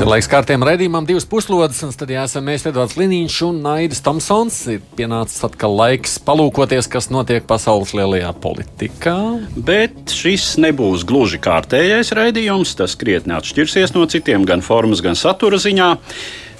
Ir laiks kārtējam raidījumam, divas puslodes, un tad jāsam mēs Edvards Liniņš un Naidis Tomsons. Ir pienācis atkal laiks palūkoties, kas notiek pasaules lielajā politikā. Bet šis nebūs gluži kārtējais raidījums. Tas krietni atšķirsies no citiem, gan formas, gan satura ziņā.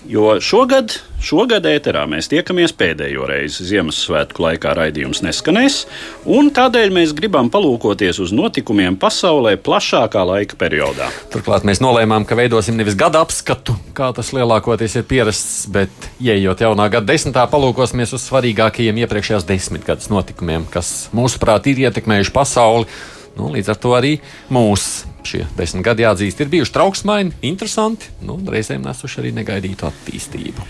Jo šogad, šogad ēterā mēs tiekamies pēdējo reizi. Ziemassvētku laikā raidījums neskanēs, un tādēļ mēs gribam palūkoties uz notikumiem pasaulē plašākā laika periodā. Turklāt mēs nolēmām, ka veidosim nevis gada apskatu, kā tas lielākoties ir pierasts, bet, ieejot jaunā gada desmitā, palūkosimies uz svarīgākajiem iepriekšējās desmitgades notikumiem, kas mūsuprāt ir ietekmējuši pasauli. Nu, līdz ar to arī mūsu šie desmit gadi jāatzīst, ir bijuši trauksmaini, interesanti, nu, reizēm nesuši arī negaidītu attīstību.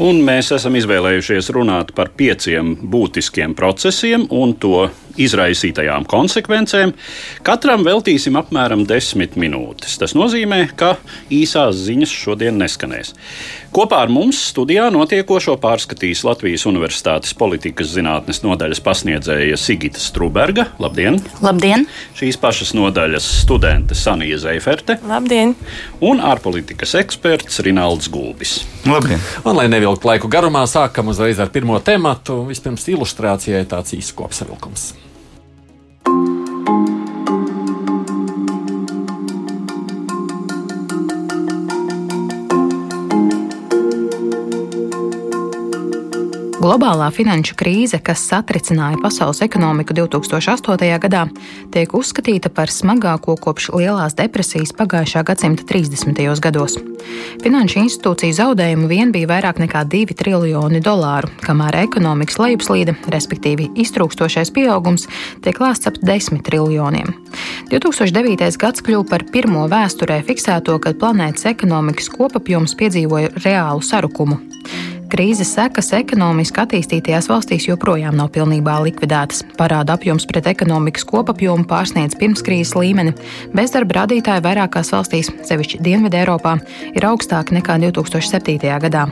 Un mēs esam izvēlējušies runāt par pieciem būtiskiem procesiem un to izraisītajām konsekvencēm. Katram veltīsim apmēram desmit minūtes. Tas nozīmē, ka īsās ziņas šodien neskanēs. Kopā ar mums studijā notiekošo pārskatīs Latvijas Universitātes politikas zinātnes nodaļas pasniedzēja Sigita Struberga. Labdien! Labdien! Šīs pašas nodaļas studente Sanija Zeiferte Labdien! un ārpolitikas eksperts Rinalds Gulbis. Labdien! Un, lai nevilktu laiku garumā, sākam uzreiz ar pirmo tematu. Vispirms ilustrācijai tāds īsts kopsavilkums. Globālā finanšu krīze, kas satricināja pasaules ekonomiku 2008. gadā, tiek uzskatīta par smagāko kopš lielās depresijas pagājušā gadsimta 30. gados. Finanšu institūciju zaudējumu vien bija vairāk nekā 2 triljoni dolāru, kamēr ekonomikas lejupslīde, respektīvi iztrūkstošais pieaugums, tiek lāsts ap 10 triljoniem. 2009. gads kļuva par pirmo vēsturē fiksēto, kad planētas ekonomikas kopapjoms piedzīvoja reālu sarukumu. Krīzes sekas ekonomiski attīstītajās valstīs joprojām nav pilnībā likvidētas. Parāda apjoms pret ekonomikas kopapjomu pārsniedz pirmskrīzes līmeni. Bezdarba rādītāji vairākās valstīs, sevišķi Dienvidē Eiropā, ir augstāki nekā 2007. gadā.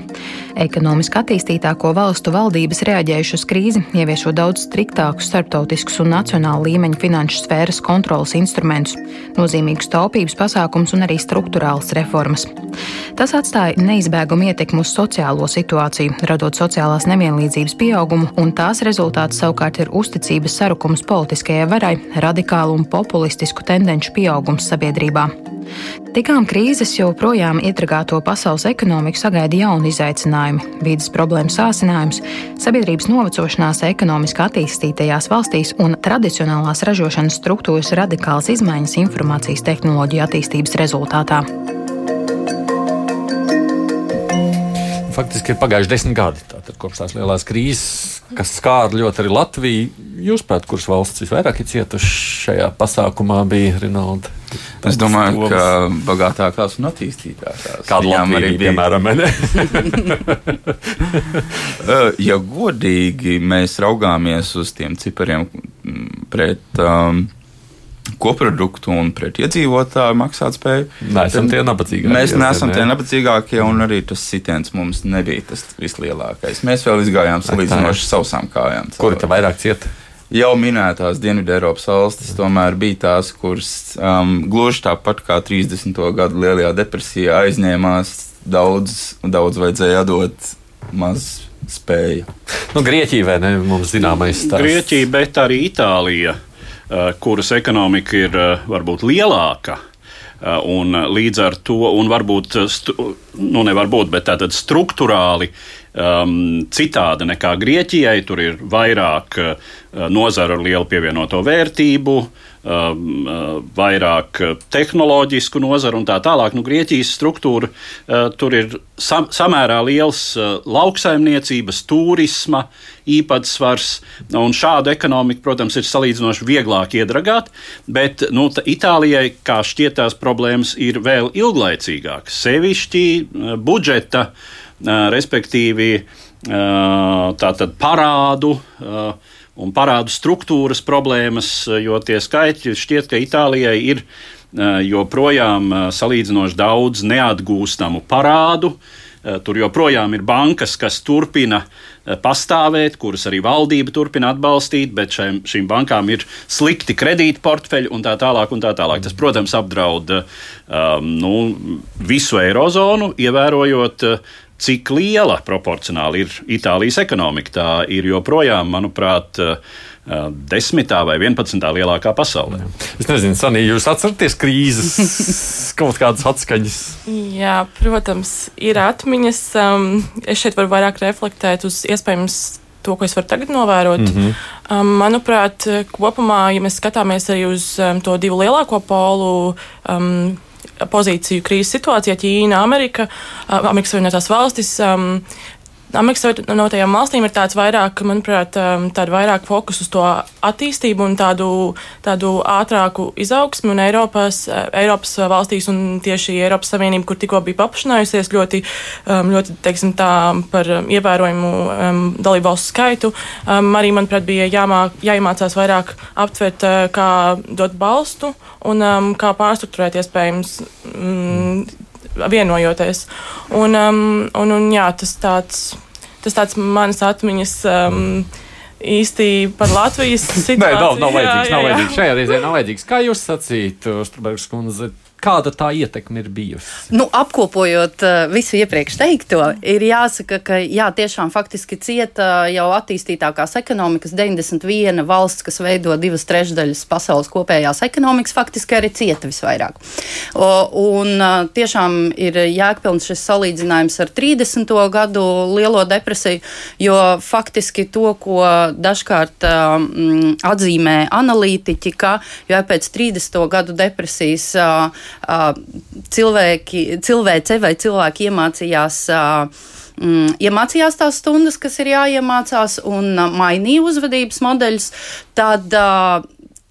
Ekonomiski attīstītāko valstu valdības reaģējuši uz krīzi, ieviešot daudz striktākus starptautiskus un nacionāla līmeņa finanšu sfēras kontrolas instrumentus, nozīmīgus taupības pasākums un arī struktūrāls reformas. Tas atstāja neizbēgumu ietekmi uz sociālo situāciju, radot sociālās nevienlīdzības pieaugumu, un tās rezultāts savukārt ir uzticības sarukums politiskajai varai, radikālu un populistisku tendenci pieaugums sabiedrībā. Tikām krīzes joprojām iedragāto pasaules ekonomiku sagaida jauni izaicinājumi - vidas problēmu sācinājums, sabiedrības novecošanās ekonomiski attīstītajās valstīs un tradicionālās ražošanas struktūras radikālas izmaiņas informācijas tehnoloģiju attīstības rezultātā. Faktiski ir pagājuši desmit gadi tātad, kopš tās lielās krīzes, kas skāra ļoti arī Latviju. Jūs pēc kuras valsts visvairāk ir cietušas šajā pasākumā, bija Rinalda? Es domāju, ka bagātākās un attīstītākās. Kāda Latvija bija, piemēram? Eh, Ja godīgi mēs raugāmies uz tiem cipariem pret um, koproduktu un pret iedzīvotāju maksātspēju, Neesam tie nabadzīgākie. Mēs neesam ne? tie nabadzīgākie, un arī tas sitiens mums nebija tas vislielākais. Mēs vēl izgājām salīdzinoši sausām kājām. Kuri te vairāk cieta? Jau minētās Dienvidu Eiropas valstis tomēr bija tās, kuras um, gluži tāpat kā 30. gadu lielajā depresijā aizņēmās daudz, daudz vajadzēja dot maz spēju. Nu, Grieķija vai ne? Mums zināmais stāsts. Grieķija, bet arī Itālija, kuras ekonomika ir eh, varbūt lielāka. eh, Un eh, līdz ar to, un varbūt, eh, nu nevar būt, bet tātad struktūrāli um, citāda nekā Grieķijai. Tur ir vairāk nozara ar lielu pievienoto vērtību, uh, vairāk uh, tehnoloģisku nozaru un tā tālāk. Nu, Grieķijas struktūra uh, tur ir sam, samērā liels uh, lauksaimniecības, turisma īpatsvars. Un šādu ekonomiku, protams, ir salīdzinoši vieglāk iedragāt, bet nu, Itālijai, kā šķiet, tās problēmas ir vēl ilglaicīgākas. Sevišķi uh, budžeta, uh, respektīvi uh, tātad parādu. Uh, un parādu struktūras problēmas, jo tie skaitļi šķiet, ka Itālijai ir joprojām salīdzinoši daudz neatgūstamu parādu. Tur joprojām ir bankas, kas turpina pastāvēt, kuras arī valdība turpina atbalstīt, bet šiem, šīm bankām ir slikti kredīti portfeļi un tā tālāk. Un tā tālāk. Tas, protams, apdraud um, nu, visu eirozonu, ievērojot cik liela proporcionāli ir Itālijas ekonomika. Tā ir joprojām, manuprāt, desmitā vai vienpadsmitā lielākā pasaulē. Es nezinu, Sanī, jūs atceraties krīzes kaut kādas atskaņas? Jā, protams, ir atmiņas. Um, es šeit varu vairāk reflektēt uz iespējams to, ko es varu tagad novērot. Mm -hmm. um, manuprāt, kopumā, ja mēs skatāmies arī uz um, to divu lielāko polu. Um, pozīciju krīzes situācijā, Ķīna, Amerika, Amerikas Savienotās valstis. Um, Amerikas Savienotajām valstīm ir tāds vairāk, manuprāt, um, tāda vairāk fokus uz to attīstību un tādu, tādu ātrāku izaugsmu. Un Eiropas, Eiropas valstīs un tieši Eiropas Savienība, kur tikko bija paplašinājusies ļoti, um, ļoti teiksim, tā, par ievērojumu dalību valstu skaitu, arī, manuprāt, bija jāmāk, jāiemācās vairāk aptvert, uh, kā dot balstu un kā pārstruktūrēt iespējams mm, vienojoties. Un, um, un, un jā, tas tāds, tas tāds manas atmiņas. Um, īsti par Latvijas situāciju. Nē, nav, nav vajadzīgs. Jā, jā, jā. Nav vajadzīgs. Šajā reizē nav vajadzīgs. Kā jūs sacītu, Strunbergs kundze, Kāda tā ietekme ir bijusi? Nu, apkopojot uh, visu iepriekš teikto, ir jāsaka, ka jā, tiešām faktiski cieta jau attīstītākās ekonomikas 91 valsts, kas veido divas trešdaļas pasaules kopējās ekonomikas, faktiski arī cieta visvairāk. O, un uh, tiešām ir jēgpilns šis salīdzinājums ar 30. gadu lielo depresiju, jo faktiski to, ko dažkārt um, atzīmē analītiķi, ka jau pēc 30. gadu depresijas cilvēki, cilvēce vai cilvēki iemācījās. Mm, iemācījās tās stundas, kas ir jāiemācās, un mainīja uzvedības modeļus, tad uh,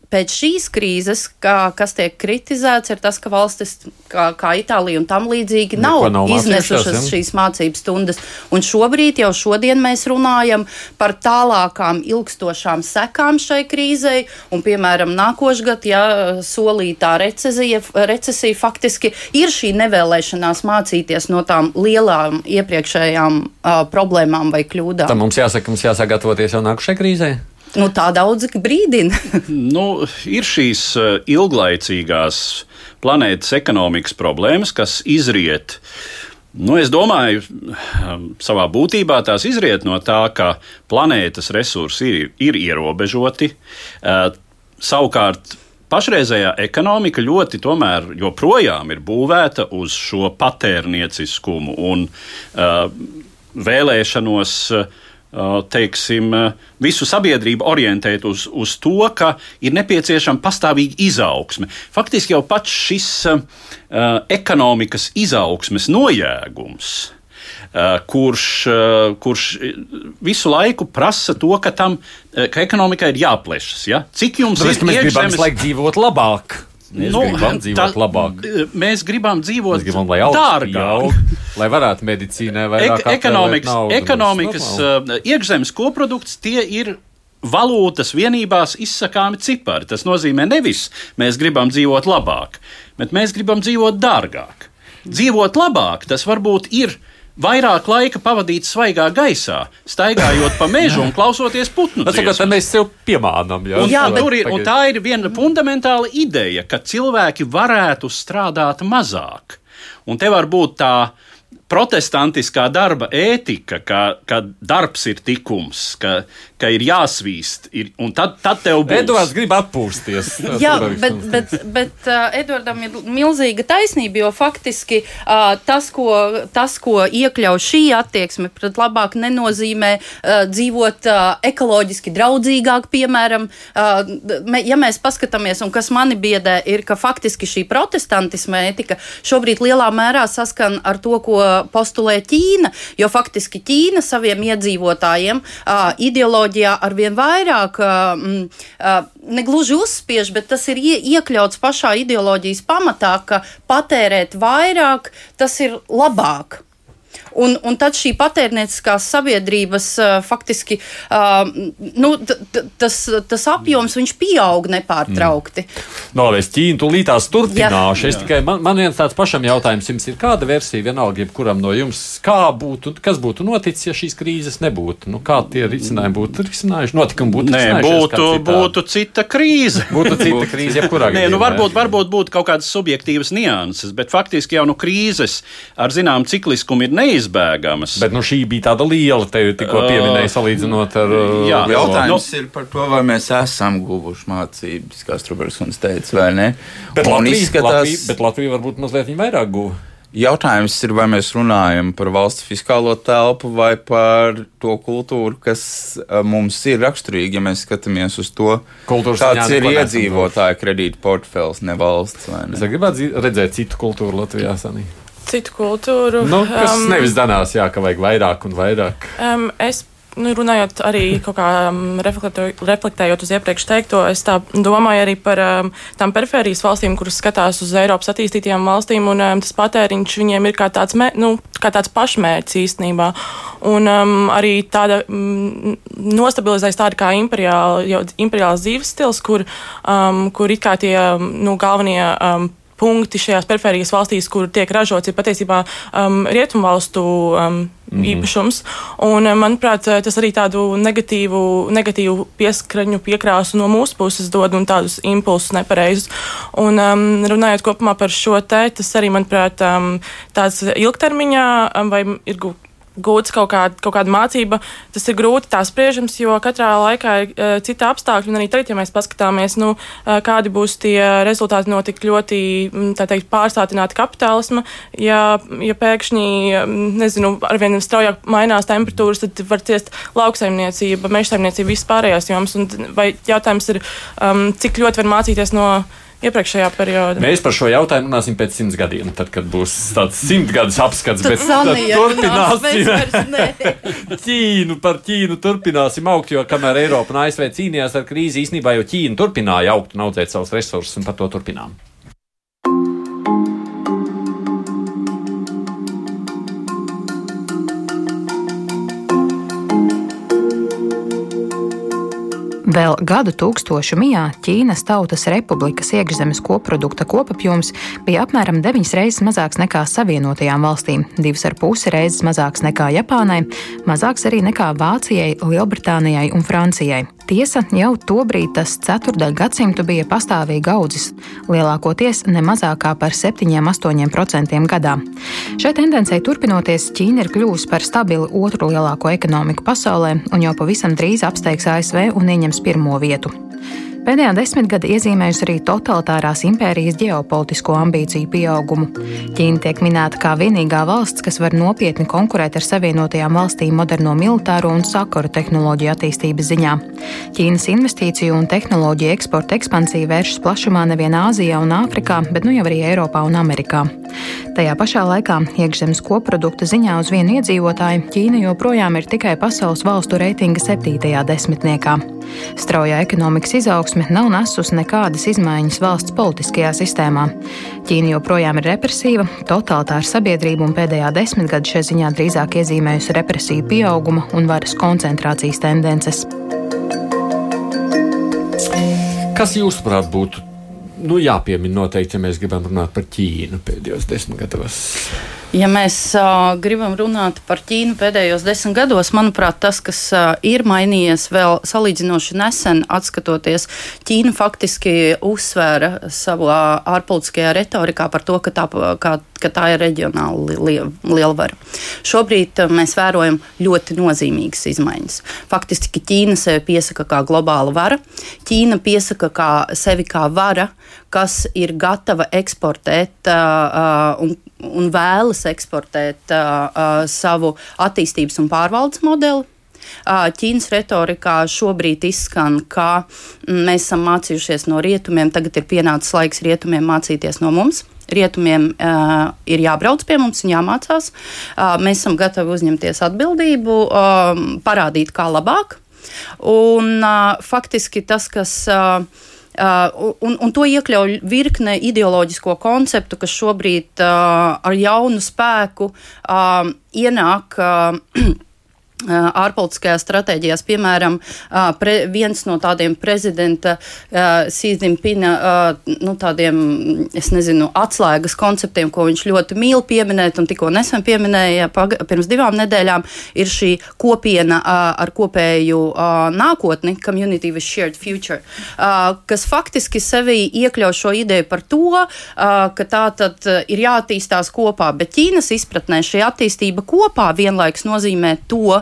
pēc šīs krīzes, kā, kas tiek kritizēts, ir tas, ka valstis kā, kā Itālija un tam līdzīgi nav, nav iznesušas šīs mācības stundas. Un šobrīd, jau šodien mēs runājam par tālākām ilgstošām sekām šai krīzei, un, piemēram, nākošgad, ja solītā recesija, recesija faktiski ir šī nevēlēšanās mācīties no tām lielām iepriekšējām uh, problēmām vai kļūdām. Tad mums jāsaka, mums jāsagatavoties jau nākušai krīzei. Nu, tā daudz brīdina. nu, ir šīs eh, ilglaicīgās planētas ekonomikas problēmas, kas izriet. Nu, es domāju, ehm, savā būtībā tās izriet no tā, ka planētas resursi ir, ir ierobežoti. Uh, savukārt, pašreizējā ekonomika ļoti tomēr joprojām ir būvēta uz šo patērnieciskumu un uh, vēlēšanos uh, teiksim, visu sabiedrību orientēt uz, uz to, ka ir nepieciešama pastāvīga izaugsme. Faktiski jau pats šis uh, ekonomikas izaugsmes nojēgums. Uh, kurš, uh, kurš visu laiku prasa to, ka, tam, ka ekonomikai ir jāplešas. Ja? Cik jums Tāpēc, ir iekšzemes... gribam dzīvot labāk? Mēs nu, gribam dzīvot tā, labāk. Mēs gribam dzīvot mēs gribam, lai dārgāk. Lai varētu medicīnai vairāk Ek ekonomikas, naudu, ekonomikas uh, iekšzemes koprodukts tie ir valūtas vienībās izsakāmi cipari. Tas nozīmē nevis mēs gribam dzīvot labāk, bet mēs gribam dzīvot dārgāk. Dzīvot labāk tas varbūt ir vairāk laika pavadīt svaigā gaisā, staigājot pa mežu un klausoties putnu. Tas ir mēs sev piemānām. Jā, un, jā bet... ir, un tā ir viena fundamentāla ideja, ka cilvēki varētu strādāt mazāk. Un te var būt tā protestantiskā darba ētika, ka, ka darbs ir tikums, ka, ka ir jāsvīst, ir, un tad, tad tev būs. Edvards grib atpūsties. Jā, bet, bet, bet uh, Edvardam ir milzīga taisnība, jo faktiski uh, tas, ko, tas, ko iekļauj šī attieksme pret labāk, nenozīmē uh, dzīvot uh, ekoloģiski draudzīgāk, piemēram, uh, ja mēs paskatāmies, un kas mani biedē, ir, ka faktiski šī protestantisma ētika šobrīd lielā mērā saskan ar to, ko postulē Ķīna, jo faktiski Ķīna saviem iedzīvotājiem ideoloģijā arvien vairāk uh, negluži uzspiež, bet tas ir ie, iekļauts pašā ideoloģijas pamatā, ka patērēt vairāk tas ir labāk. Un, un tad šī patērnieciskās sabiedrības uh, faktiski uh, nu, t, t, tas, tas apjoms pieaug nepārtraukti. Mm. No, es Ķīnu tūlītās turpināšu. Jā. Es tikai man, man viens tāds pašam jautājums jums ir, kāda versija vienalga jebkuram no jums, kā būtu, kas būtu noticis, ja šīs krīzes nebūtu? Nu, kā tie risinājumi būtu risinājuši? Notikumi būtu Nē, būtu, būtu cita krīze. Būtu cita krīze, jebkurā gadījumā. Nē, nu varbūt, varbūt būtu kaut kādas subjektīvas nianses, bet faktiski jau nu krīzes ar zinām cikliskumu ir neizbēgamas. Bet nu, šī bija tāda liela, te tikko pieminēja, salīdzinot ar. Jā, lielo. jautājums no, ir par to, vai mēs esam guvuši mācības, kā Strunke teica, vai ne? Bet Latvija, izskatās... Latvija, bet Latvija varbūt mazliet vairāk guva. Jautājums ir, vai mēs runājam par valsts fiskālo telpu vai par to kultūru, kas mums ir raksturīga, ja mēs skatāmies uz to, Kultūras kāds ir iedzīvotāja kredīta portfels, ne valsts. Ne? Es gribētu redzēt citu kultūru Latvijā. Sanī. Citu kultūru. Nu, kas um, nevis danās, jā, ka vajag vairāk un vairāk. Um, es nu, runājot arī kā, um, reflektējot uz iepriekš teikto, es domāju arī par um, tām perifērijas valstīm, kuras skatās uz Eiropas attīstītajām valstīm, un um, tas patēriņš viņiem ir kā tāds, mē, nu, kā tāds pašmērķis īstenībā. Un um, arī tāda um, nostabilizējas tāda kā imperiāla, imperiāls dzīves stils, kur, um, kur it kā tie nu, galvenie um, punkti šajās perifērijas valstīs, kur tiek ražots, ir patiesībā um, rietumvalstu um, Mm -hmm. īpašums. Un, um, manuprāt, tas arī tādu negatīvu, negatīvu pieskaņu, piekrāsu no mūsu puses dod un tādus impulsus nepareizus. Un, um, runājot kopumā par šo te, tas arī, manuprāt, um, tāds ilgtermiņā um, vai ir gūts kaut kāda, kaut kāda mācība, tas ir grūti tā spriežams, jo katrā laikā ir uh, cita apstākļa. Un arī tagad, ja mēs paskatāmies, nu, uh, kādi būs tie rezultāti no tik ļoti teikt, pārstātināta kapitālisma, ja, ja pēkšņi, nezinu, arvien straujāk mainās temperatūras, tad var ciest lauksaimniecība, mežsaimniecība, viss pārējās joms. Un, vai jautājums ir, um, cik ļoti var mācīties no iepriekšējā periodā. Mēs par šo jautājumu runāsim pēc simts gadiem, tad, kad būs tāds simtgadus apskats. Tad, bet, tad turpināsim. Ķīnu par Ķīnu turpināsim augt, jo kamēr Eiropa un ASV cīnījās ar krīzi, īstenībā jau Ķīna turpināja augt un audzēt savus resursus, un par to turpinām. Vēl gadu tūkstošu mijā Ķīnas Tautas Republikas iekšzemes koprodukta kopapjoms bija apmēram 9 reizes mazāks nekā Savienotajām valstīm, 2,5 reizes mazāks nekā Japānai, mazāks arī nekā Vācijai, Lielbritānijai un Francijai. Tiesa, jau tobrīd tas ceturdaļ gadsimtu bija pastāvīgi audzis, lielākoties ne mazākā par 7-8% gadā. Šai tendencei turpinoties, Ķīna ir kļuvusi par stabilu otru lielāko ekonomiku pasaulē un jau pavisam drīz apsteigs ASV un ieņems pirmo vietu. Pēdējā desmitgade iezīmējusi arī totalitārās impērijas ģeopolitisko ambīciju pieaugumu. Ķīna tiek minēta kā vienīgā valsts, kas var nopietni konkurēt ar Savienotajām valstīm moderno militāro un sakaru tehnoloģiju attīstības ziņā. Ķīnas investīciju un tehnoloģiju eksporta ekspansija vēršas plašumā nevien Āzijā un Āfrikā, bet nu jau arī Eiropā un Amerikā. Tajā pašā laikā iekšzemes koprodukta ziņā uz vienu iedzīvotāju Ķīna joprojām ir tikai pasaules valstu reitinga septītajā desmitniekā. Straujā ekonomikas izaugsme nav nesusi nekādas izmaiņas valsts politiskajā sistēmā. Ķīna joprojām ir represīva, totalitāra sabiedrība un pēdējā desmitgada šai ziņā drīzāk iezīmējusi represiju pieauguma un varas koncentrācijas tendences. Kas jūsuprāt būtu nu, jāpiemina noteikti, ja mēs gribam runāt par Ķīnu pēdējos desmit gados? Ja mēs uh, gribam runāt par Ķīnu pēdējos desmit gados, manuprāt, tas, kas uh, ir mainījies vēl salīdzinoši nesen, atskatoties, Ķīna faktiski uzsvēra savā ārpolitiskajā retorikā par to, ka tā, kā, ka tā ir reģionāla lielvara. Šobrīd uh, mēs vērojam ļoti nozīmīgas izmaiņas. Faktiski Ķīna sevi piesaka kā globāla vara. Ķīna piesaka kā sevi kā vara, kas ir gatava eksportēt uh, un un vēlas eksportēt uh, savu attīstības un pārvaldes modeli. Ķīnas retorikā šobrīd izskan, ka mēs esam mācījušies no rietumiem, tagad ir pienācis laiks rietumiem mācīties no mums. Rietumiem uh, ir jābrauc pie mums un jāmācās. Uh, mēs esam gatavi uzņemties atbildību, uh, parādīt, kā labāk. Un uh, faktiski tas, kas. Uh, un, un to iekļauj virkne ideoloģisko konceptu, kas šobrīd uh, ar jaunu spēku uh, ienāk. Uh, ārpolitiskajās stratēģijās. Piemēram, pre, viens no tādiem prezidenta Sīzimpina nu, tādiem, es nezinu, atslēgas konceptiem, ko viņš ļoti mīl pieminēt un tikko nesen pieminēja pirms divām nedēļām, ir šī kopiena ar kopēju nākotni, community with shared future, kas faktiski sevī iekļauj šo ideju par to, ka tā tad ir jāattīstās kopā, bet Ķīnas izpratnē šī attīstība kopā vienlaiks nozīmē to,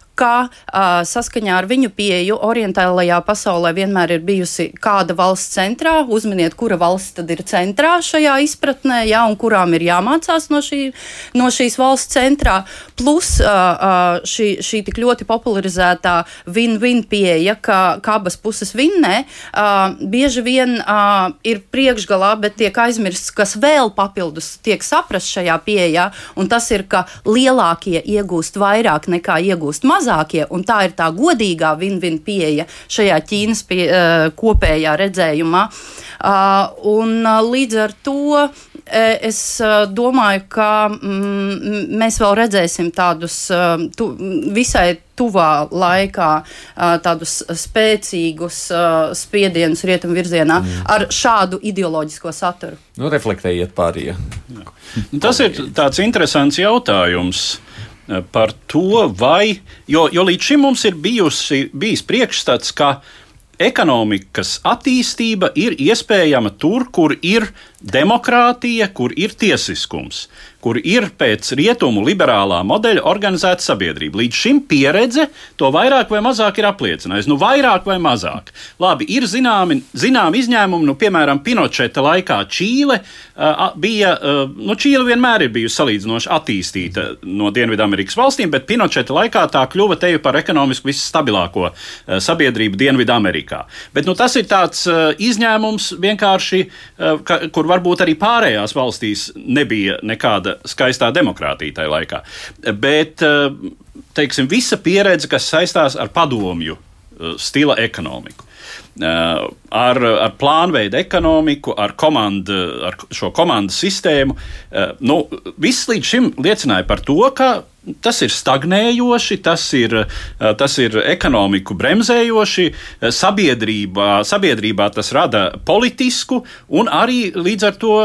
ka uh, saskaņā ar viņu pieeju orientālajā pasaulē vienmēr ir bijusi kāda valsts centrā. Uzminiet, kura valsts tad ir centrā šajā izpratnē, ja, un kurām ir jāmācās no, šī, no šīs valsts centrā. Plus uh, šī, šī tik ļoti popularizētā win-win pieeja, ka, ka abas puses vinnē, uh, bieži vien uh, ir priekšgalā, bet tiek aizmirsts, kas vēl papildus tiek saprast šajā pieejā, un tas ir, ka lielākie iegūst vairāk nekā iegūst mazāk mazākie, un tā ir tā godīgā win-win pieeja šajā Ķīnas pie, uh, kopējā redzējumā. Uh, un uh, līdz ar to es domāju, ka mm, mēs vēl redzēsim tādus tu, visai tuvā laikā tādus spēcīgus spiedienus rietumu virzienā mm. ar šādu ideoloģisko saturu. Nu, reflektējiet pārējie. Tas ir tāds interesants jautājums par to, vai, jo, jo līdz šim mums ir bijusi, bijis priekšstats, ka ekonomikas attīstība ir iespējama tur, kur ir demokrātija, kur ir tiesiskums kur ir pēc rietumu liberālā modeļa organizēta sabiedrība. Līdz šim pieredze to vairāk vai mazāk ir apliecinājusi. Nu, vairāk vai mazāk. Labi, ir zināmi, zināmi izņēmumi, nu, piemēram, Pinočeta laikā Čīle uh, bija, uh, nu, Čīle vienmēr ir bijusi salīdzinoši attīstīta no Dienvidamerikas valstīm, bet Pinočeta laikā tā kļuva te par ekonomiski visstabilāko uh, sabiedrību Dienvidamerikā. Bet nu, tas ir tāds uh, izņēmums vienkārši, uh, ka, kur varbūt arī pārējās valstīs nebija nekāda skaistā demokrātija tajā laikā. Bet eh, teiksim, visa pieredze, kas saistās ar padomju eh, stila ekonomiku. Uh, ar, ar plānveidu ekonomiku, ar, komandu, ar šo komandu sistēmu. Uh, nu, viss līdz šim liecināja par to, ka Tas ir stagnējoši, tas ir, tas ir ekonomiku bremzējoši, sabiedrībā, sabiedrībā tas rada politisku un arī līdz ar to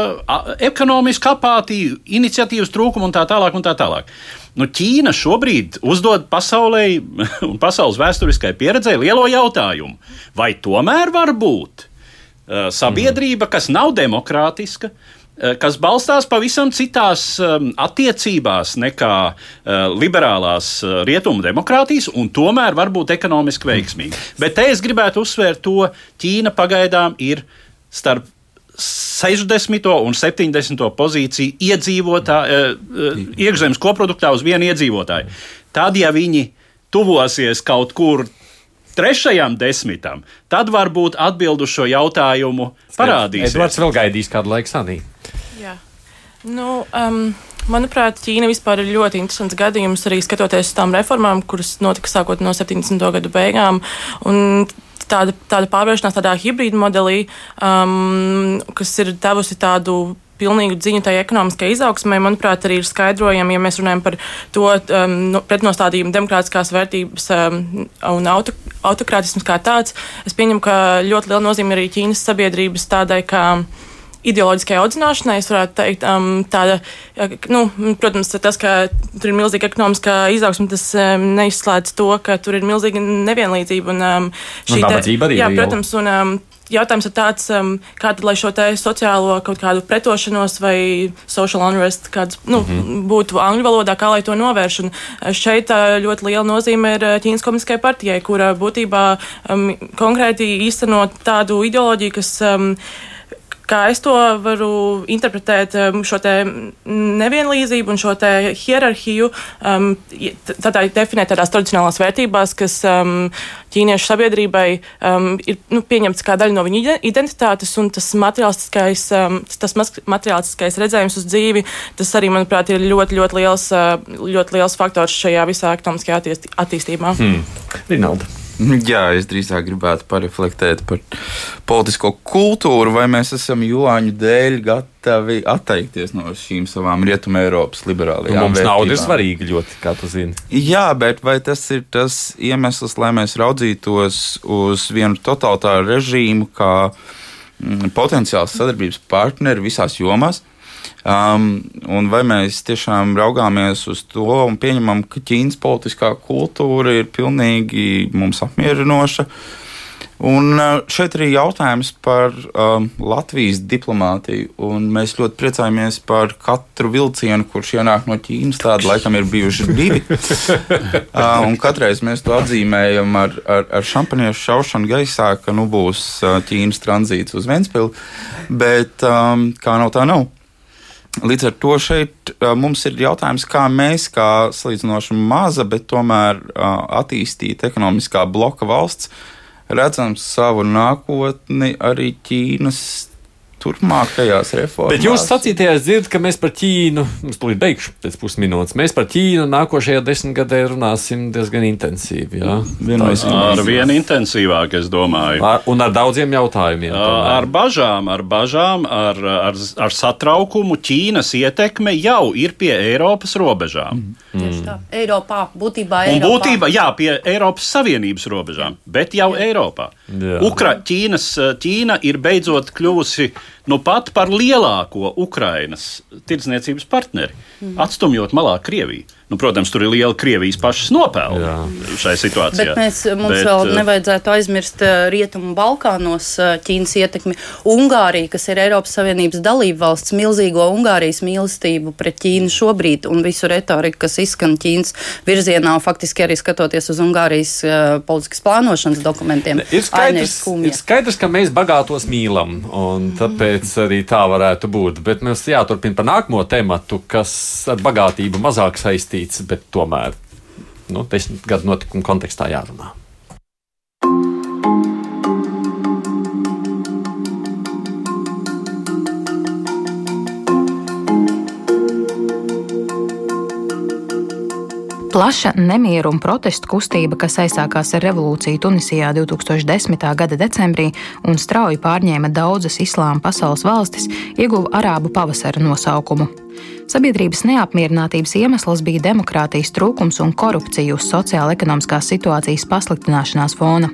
ekonomisku apātiju, iniciatīvas trūkumu un tā tālāk. Un tā tālāk. Nu, Ķīna šobrīd uzdod pasaulē un pasaules vēsturiskai pieredzē lielo jautājumu, vai tomēr var būt sabiedrība, kas nav demokrātiska, Eh, kas balstās pavisam citās um, attiecībās nekā uh, liberālās uh, rietumu demokrātijas, un tomēr var būt ekonomiski veiksmīgi. Bet te es gribētu uzsvērt to, Ķīna pagaidām ir starp 60. un 70. pozīciju iedzīvotāju, uh, iekšzemes koproduktā uz vienu iedzīvotāju. Tad, ja viņi tuvosies kaut kur trešajam desmitam, tad varbūt atbild uz šo jautājumu parādīsies. Edvards vēl gaidīs kādu laiku sanī. Jā. Nu, um, manuprāt, Ķīna vispār ir ļoti interesants gadījums arī skatoties uz tām reformām, kuras notika sākot no 70. gadu beigām. Tāda, tāda pārvēršanās tādā hibrīda modelī, um, kas ir devusi tādu pilnīgu dziņu tai ekonomiskai izaugsmai, manuprāt, arī ir skaidrojama, ja mēs runājam par to um, nu, pretnostādījumu demokrātiskās vērtības um, un auto, autokrātisms kā tāds. Es pieņemu, ka ļoti liela nozīme arī Ķīnas sabiedrības tādai, ka ideoloģiskai audzināšanai, es varētu teikt, um, tāda, nu, protams, tas, ka tur ir milzīga ekonomiskā izaugsme, tas um, neizslēdz to, ka tur ir milzīga nevienlīdzība. Un, um, šī un te, arī jā, protams, un, um, jautājums ir tāds, um, kā tad, lai šo sociālo kaut kādu pretošanos vai social unrest kāds, nu, mm -hmm. būtu angļu valodā, kā lai to novērš. Un uh, šeit uh, ļoti liela nozīme ir uh, Ķīnas komunistiskajai partijai, kura būtībā um, konkrēti īstenot tādu ideoloģiju, kas um, kā es to varu interpretēt, um, šo nevienlīdzību un šo hierarhiju, um, tādā definēt tādās tradicionālās vērtībās, kas um, ķīniešu sabiedrībai um, ir nu, pieņemts kā daļa no viņa identitātes, un tas materiālistiskais, um, tas materiālistiskais redzējums uz dzīvi, tas arī, manuprāt, ir ļoti, ļoti liels, uh, ļoti liels faktors šajā visā ekonomiskajā attīstībā. Hmm. Rinalda. Jā, es drīzāk gribētu pareflektēt par politisko kultūru, vai mēs esam Joāņu dēļ gatavi atteikties no šīm savām rietumē Eiropas liberālajām Nu, mums vērtībām. nauda ir svarīga ļoti, kā tu zini. Jā, bet vai tas ir tas iemesls, lai mēs raudzītos uz vienu totalitāru režīmu kā mm, potenciāls sadarbības partneri visās jomās? Um, un vai mēs tiešām raugāmies uz to un pieņemam, ka Ķīnas politiskā kultūra ir pilnīgi mums apmierinoša? Un uh, šeit arī jautājums par um, Latvijas diplomātiju. Un mēs ļoti priecājamies par katru vilcienu, kurš ienāk no Ķīnas. Tādi laikam ir bijuši divi. uh, un katreiz mēs to atzīmējam ar, ar, ar šampaniešu šaušanu gaisā, ka nu būs uh, Ķīnas tranzīts uz Ventspili. Bet um, kā nav tā nav. Līdz ar to šeit mums ir jautājums, kā mēs, kā salīdzinoši maza, bet tomēr attīstīta ekonomiskā bloka valsts, redzam savu nākotni arī Ķīnas turpmākajās reformās. Bet jūs sacītajā dzirdat, ka mēs par Ķīnu, es tūlīt beigšu pēc pusminūtes, mēs par Ķīnu nākošajā desmitgadē runāsim diezgan intensīvi. Jā? Ar vien intensīvāk, es domāju. Ar, un ar daudziem jautājumiem. tomēr. Ar bažām, ar bažām, ar, ar, ar satraukumu Ķīnas ietekme jau ir pie Eiropas robežām. Tieši tā. Eiropā, būtībā Un Eiropā. būtībā, jā, pie Eiropas Savienības robežām, bet jau Eiropā. Jā. Ukra, Ķīnas, Ķīna ir beidzot kļuvusi nu pat par lielāko Ukrainas tirdzniecības partneri, atstumjot malā Krieviju. Nu, protams, tur ir liela Krievijas pašas nopelna šai situācijā. Bet mēs, mums Bet, vēl eh, nevajadzētu aizmirst eh, Rietumu Balkānos eh, Ķīnas ietekmi. Ungārija, kas ir Eiropas Savienības dalība valsts, milzīgo Ungārijas mīlestību pret Ķīnu šobrīd un visu retoriku, kas izskan Ķīnas virzienā, faktiski arī skatoties uz Ungārijas politikas plānošanas dokumentiem. Ir skaidrs, ir skaidrs, ka mēs bagātos mīlam, un tāpēc arī tā varētu būt. Bet mums jāturpina par nākamo tematu, kas ar bagātību mazāk saistīts, bet tomēr nu, desmit gadu notikumu kontekstā jārunā. Plaša nemieru un protestu kustība, kas aizsākās ar revolūciju Tunisijā 2010. gada decembrī un strauji pārņēma daudzas islāma pasaules valstis, ieguva Arābu pavasara nosaukumu. Sabiedrības neapmierinātības iemesls bija demokrātijas trūkums un korupcija uz sociāla-ekonomiskās situācijas pasliktināšanās fona.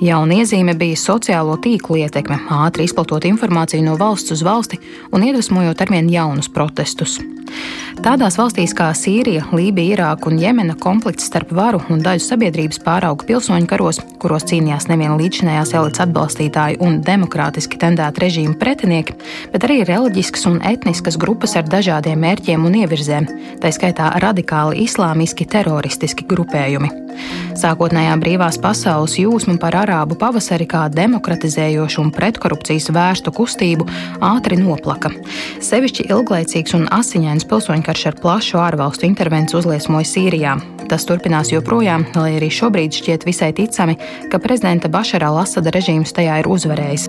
Jauna iezīme bija sociālo tīklu ietekme, ātri izplatot informāciju no valsts uz valsti un iedvesmojot arvien jaunus protestus. Tādās valstīs kā Sīrija, Lībija, Irāka un Jemena konflikts starp varu un daļu sabiedrības pārauga pilsoņu karos, kuros cīnījās nevien līdzinājās elites atbalstītāji un demokrātiski tendēti režīmu pretinieki, bet arī reliģiskas un etniskas grupas ar dažādiem mērķiem un ievirzēm, tā skaitā radikāli islāmiski teroristiski grupējumi. Sākotnējā brīvās pasaules jūsma par arābu pavasari kā demokratizējošu un pretkorupcijas vērstu kustību ātri noplaka. Sevišķi ilglaicīgs un asiņains pilsoņu karš ar plašu ārvalstu intervenciju uzliesmoja Sīrijā. Tas turpinās joprojām, lai arī šobrīd šķiet visai ticami, ka prezidenta Bašara Lasada režīms tajā ir uzvarējis.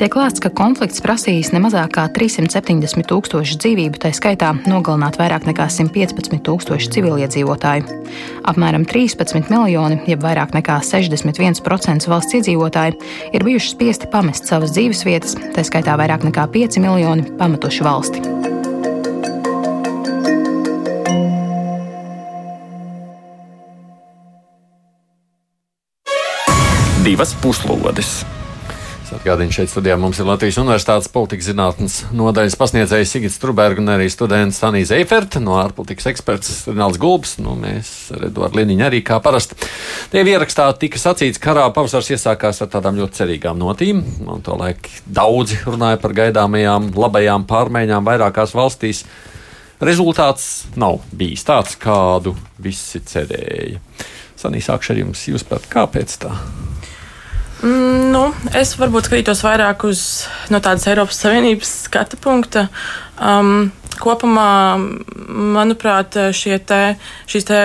Tiek lēsts, ka konflikts prasījis ne mazāk kā 370 tūkstoši dzīvību, tā skaitā nogalināt vairāk nekā 115 tūkstoši civiliedzīvotāju. Apmēram 13 miljoni, jeb vairāk nekā 61% valsts iedzīvotāji, ir bijuši spiesti pamest savas dzīvesvietas, tā skaitā vairāk nekā 5 miljoni pametuši valsti. Divas puslodes! Atgādījums šeit studijā mums ir Latvijas Universitātes politikas zinātnes nodaļas pasniedzējs Sigits Trubergs un arī students Anija Zeiferta no ārpolitikas eksperts Renāls Gulbs. Nu, mēs ar Eduardu Liniņu arī kā parasti. Tie ierakstā tika sacīts, ka karā pavasars iesākās ar tādām ļoti cerīgām notīm. Un to laik daudzi runāja par gaidāmajām labajām pārmaiņām vairākās valstīs. Rezultāts nav bijis tāds, kādu visi cerēja. Sanī, sākšu ar jums. Jūs pat kāpēc tā? Mm, nu, es varbūt skatītos vairāk uz no tādas Eiropas Savienības skatu punkta. Um, kopumā, manuprāt, šie te, te,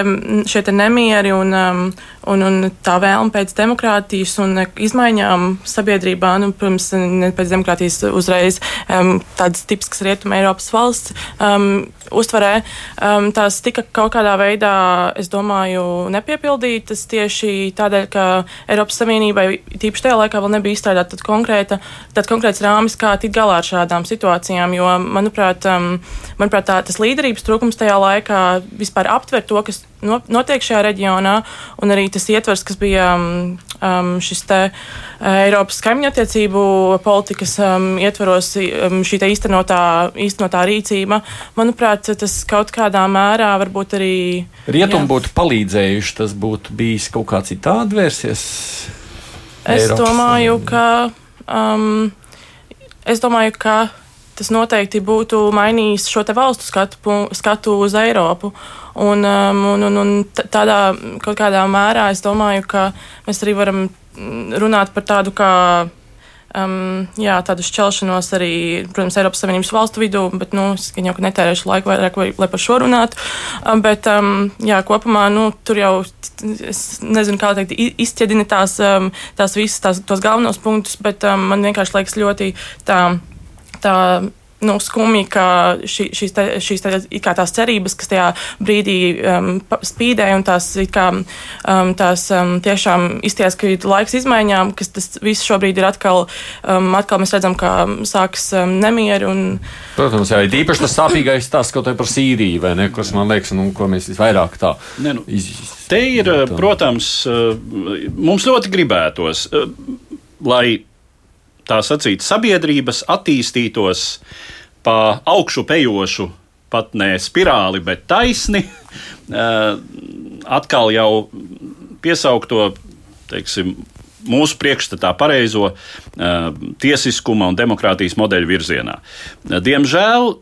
šie te nemieri un, um, un, un tā vēlme pēc demokrātijas un izmaiņām sabiedrībā, nu, protams, ne pēc demokrātijas uzreiz um, tādas tipiskas rietuma Eiropas valsts um, uztverē, um, tās tika kaut kādā veidā, es domāju, nepiepildītas tieši tādēļ, ka Eiropas Savienībai tīpaši tajā laikā vēl nebija izstrādāta tad konkrēta, tad konkrēts rāmis, kā tikt galā ar šādām situācijām, jo, manuprāt, um, manuprāt tā, tas līderības trūkums tajā laikā vispār aptver to, kas notiek šajā reģionā, un arī tas ietvers, kas bija um, um šis te uh, Eiropas kaimiņu attiecību politikas um, ietvaros, um, šī īstenotā, īstenotā rīcība, manuprāt, tas kaut kādā mērā varbūt arī. Rietumi būtu palīdzējuši, tas būtu bijis kaut kā citādi vērsies. Es Eiropas domāju, ka. Um, es domāju, ka tas noteikti būtu mainījis šo valstu skatu, skatu uz Eiropu. Un, um, un, un, un tādā kaut kādā mērā es domāju, ka mēs arī varam runāt par tādu kā. Um, jā, tādu šķelšanos arī, protams, Eiropas Savienības valstu vidū, bet nu, es jau netērēšu laiku vairāk, lai, lai par šo runātu. Um, bet, um, jā, kopumā nu, tur jau, es nezinu, kā teikt, izķedina tās, um, tās visas tās, tos galvenos punktus, bet um, man vienkārši liekas ļoti tā tā nu, skumji, ka šī, šīs, te, šīs te, kā tās cerības, kas tajā brīdī um, spīdēja, un tās, kā, um, tās um, tiešām izties, ka ir laiks izmaiņām, kas tas viss šobrīd ir atkal, um, atkal mēs redzam, ka sāks um, nemieri. Un... Protams, jā, ir īpaši tas sāpīgais stāsts kaut vai par Sīriju, vai ne, kas man liekas, nu, ko mēs visvairāk tā ne, nu, iz... Te ir, protams, uh, mums ļoti gribētos, uh, lai tā sacīt, sabiedrības attīstītos pa augšu pejošu, pat ne spirāli, bet taisni, atkal jau piesaukto, teiksim, mūsu priekšstatā pareizo tiesiskuma un demokrātijas modeļu virzienā. Diemžēl,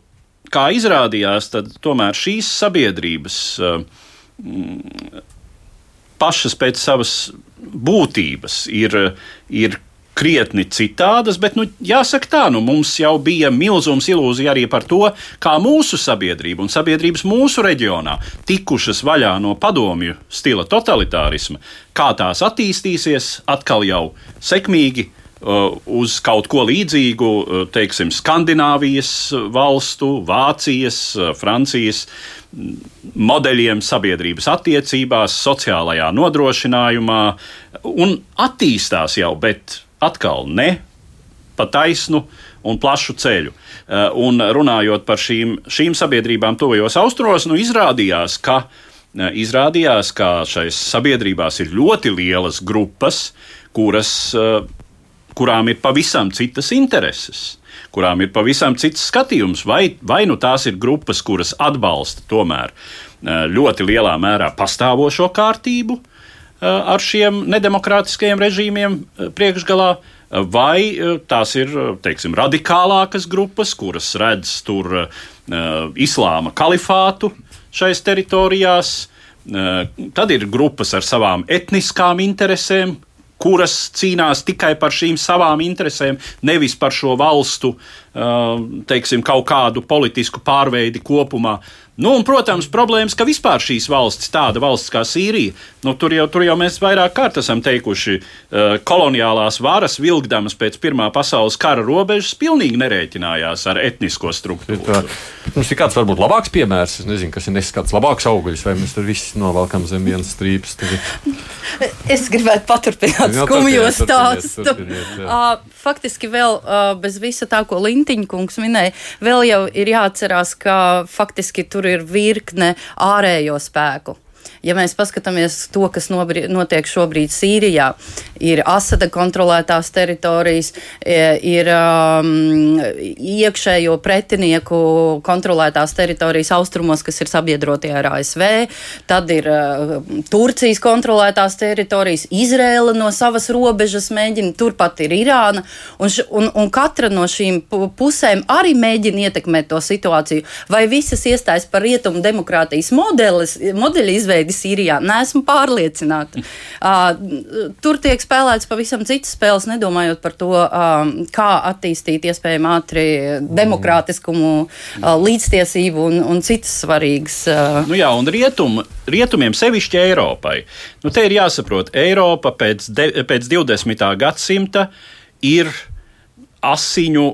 kā izrādījās, tad tomēr šīs sabiedrības pašas pēc savas būtības ir, ir krietni citādas, bet, nu, jāsaka tā, nu, mums jau bija milzums ilūzija arī par to, kā mūsu sabiedrība un sabiedrības mūsu reģionā tikušas vaļā no padomju stila totalitārisma, kā tās attīstīsies atkal jau sekmīgi uh, uz kaut ko līdzīgu, uh, teiksim, Skandināvijas valstu, Vācijas, uh, Francijas modeļiem sabiedrības attiecībās, sociālajā nodrošinājumā. Un attīstās jau, bet atkal ne pa taisnu un plašu ceļu. Eh, un runājot par šīm, šīm sabiedrībām tuvajos austrumos, nu, izrādījās, ka, eh, izrādījās, ka šais sabiedrībās ir ļoti lielas grupas, kuras, eh, kurām ir pavisam citas intereses kurām ir pavisam cits skatījums, vai, vai nu tās ir grupas, kuras atbalsta tomēr ļoti lielā mērā pastāvošo kārtību, uh, ar šiem nedemokrātiskajiem režīmiem eh, priekšgalā, eh, vai tās ir teiksim, radikālākas grupas, kuras redz tur uh, islāma kalifātu šais teritorijās. Uh, tad ir grupas ar savām etniskām interesēm, kuras cīnās tikai par šīm savām interesēm, nevis par šo valstu, teiksim, kaut kādu politisku pārveidi kopumā. Nu, un, protams, problēmas, ka vispār šīs valstis, tāda valsts kā Sīrija, nu, tur, jau, tur jau mēs vairāk kārt esam teikuši, uh, koloniālās varas vilkdamas pēc Pirmā pasaules kara robežas pilnīgi nerēķinājās ar etnisko struktūru. Tā, mums ir kāds varbūt labāks piemērs, es nezinu, kas ir neskats labāks augļus, vai mēs tur visi novalkam zem vienas strīpas. es gribētu paturpināt skumjo stāstu. Faktiski vēl bez visa tā, ko Lintiņa kungs minēja, vēl jau ir jāatcerās, ka faktiski tur ir virkne ārējo spēku. Ja mēs paskatāmies to, kas notiek šobrīd Sīrijā, ir Asada kontrolētās teritorijas, e, ir um, iekšējo pretinieku kontrolētās teritorijas austrumos, kas ir sabiedrotie ar ASV, tad ir uh, Turcijas kontrolētās teritorijas, Izrēla no savas robežas mēģina, turpat ir Irāna, un, š, un, un katra no šīm pusēm arī mēģina ietekmēt to situāciju. Vai visas iestājas par rietumu demokrātijas modelis, modeļu izvēli? Izveidi Sīrijā. Nesmu pārliecināta. Uh, tur tiek spēlēts pavisam citas spēles, nedomājot par to, uh, kā attīstīt iespējami ātri demokrātiskumu, uh, līdztiesību un, un citas svarīgas. Uh, nu jā, un rietum, rietumiem, sevišķi Eiropai. Nu, te ir jāsaprot, Eiropa pēc, de, pēc 20. gadsimta ir asiņu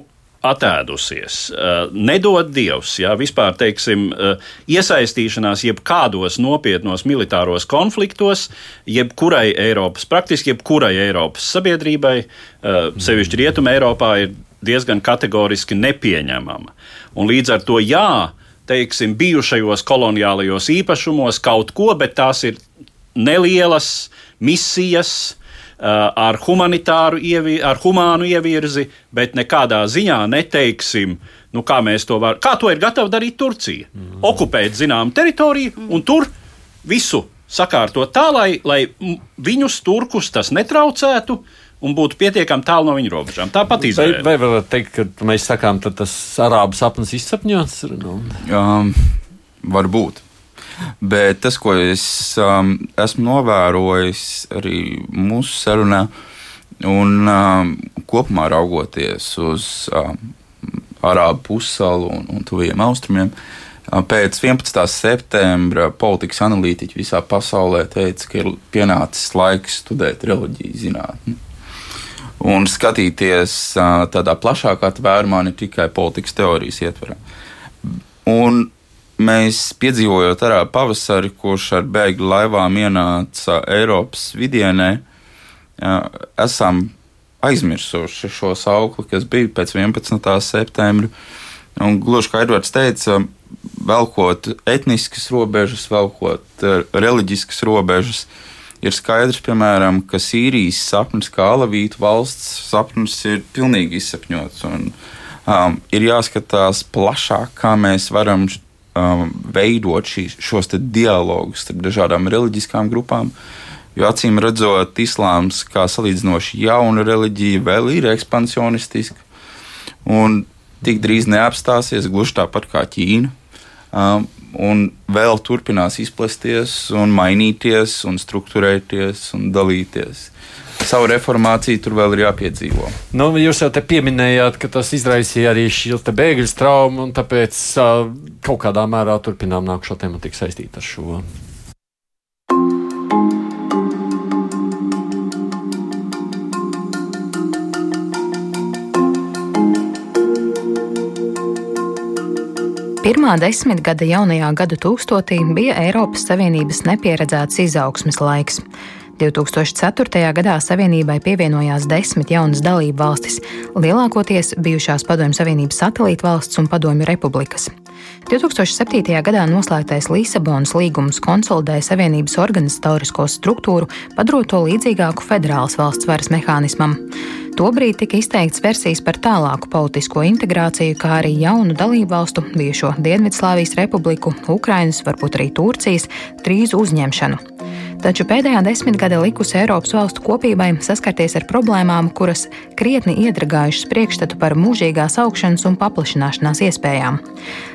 atēdusies. Uh, nedod Dievs, ja vispār teiksim, uh, iesaistīšanās jebkādos nopietnos militāros konfliktos, jebkurai Eiropas, praktiski jebkurai Eiropas sabiedrībai, uh, sevišķi Rietumē Eiropā, ir diezgan kategoriski nepieņemama. Un līdz ar to jā, teiksim, bijušajos koloniālajos īpašumos kaut ko, bet tās ir nelielas misijas, ar humanitāru, ievi, ar humānu ievirzi, bet nekādā ziņā neteiksim, nu, kā mēs to varam. Kā to ir gatava darīt Turcija? Mm. Okupēt zināmu teritoriju un tur visu sakārtot tā, lai, lai viņus, turkus, tas netraucētu. Un būtu pietiekami tālu no viņu robežām. Tāpat izvēle. Vai, vai varat teikt, ka mēs sakām, ka tas arābu sapnis izsapņots? Um, varbūt. Bet tas, ko es um, esmu novērojis arī mūsu sarunā, un um, kopumā raugoties uz um, Arābu pussalu un, un tuviem austrumiem, um, pēc 11. septembra politikas analītiķi visā pasaulē teica, ka ir pienācis laiks studēt reliģiju zinātni. Un skatīties uh, tādā plašākā tvērumā, ne tikai politikas teorijas ietverā. Un mēs piedzīvojot arā pavasari, kurš ar bēgļu laivām ienāca Eiropas vidienē, esam aizmirsuši šo saukli, kas bija pēc 11. septembra. Un, gluži kā Edvards teica, velkot etniskas robežas, velkot reliģiskas robežas, ir skaidrs, piemēram, ka Sīrijas sapnis, kā Alavītu valsts sapnis, ir pilnīgi izsapņots. Un, um, ir jāskatās plašāk, kā mēs varam um, veidot šīs, šos dialogus starp dažādām reliģiskām grupām. Jo acīm redzot, islāms kā salīdzinoši jauna reliģija vēl ir ekspansionistiska un tik drīz neapstāsies gluži tāpat kā Ķīna. Um, un vēl turpinās izplesties, un mainīties, un struktūrēties un dalīties savu reformāciju tur vēl ir jāpiedzīvo. Nu, jūs jau te pieminējāt, ka tas izraisīja arī šo bēgļu traumu, un tāpēc uh, kaut kādā mērā turpinām nākamo tematiku saistīt ar šo. Pirmā desmitgada jaunajā gadu tūkstotī bija Eiropas Savienības nepieredzēts izaugsmes laiks. 2004. gadā Savienībai pievienojās desmit jaunas dalību valstis, lielākoties bijušās Padomju Savienības satelīta valsts un Padomju republikas. 2007. gadā noslēgtais Lisabonas līgums konsolidēja Savienības organizatorisko struktūru, padarot to līdzīgāku federālas valsts varas mehānismam. Tobrīd tika izteikts versijas par tālāku politisko integrāciju, kā arī jaunu dalību valstu, bijušo Dienvidslāvijas republiku, Ukrainas, varbūt arī Turcijas, drīzu uzņemšanu. Taču pēdējā desmitgade likusi Eiropas valstu kopībai saskarties ar problēmām, kuras krietni iedragājušas priekšstatu par mūžīgās augšanas un paplašināšanās iespējām.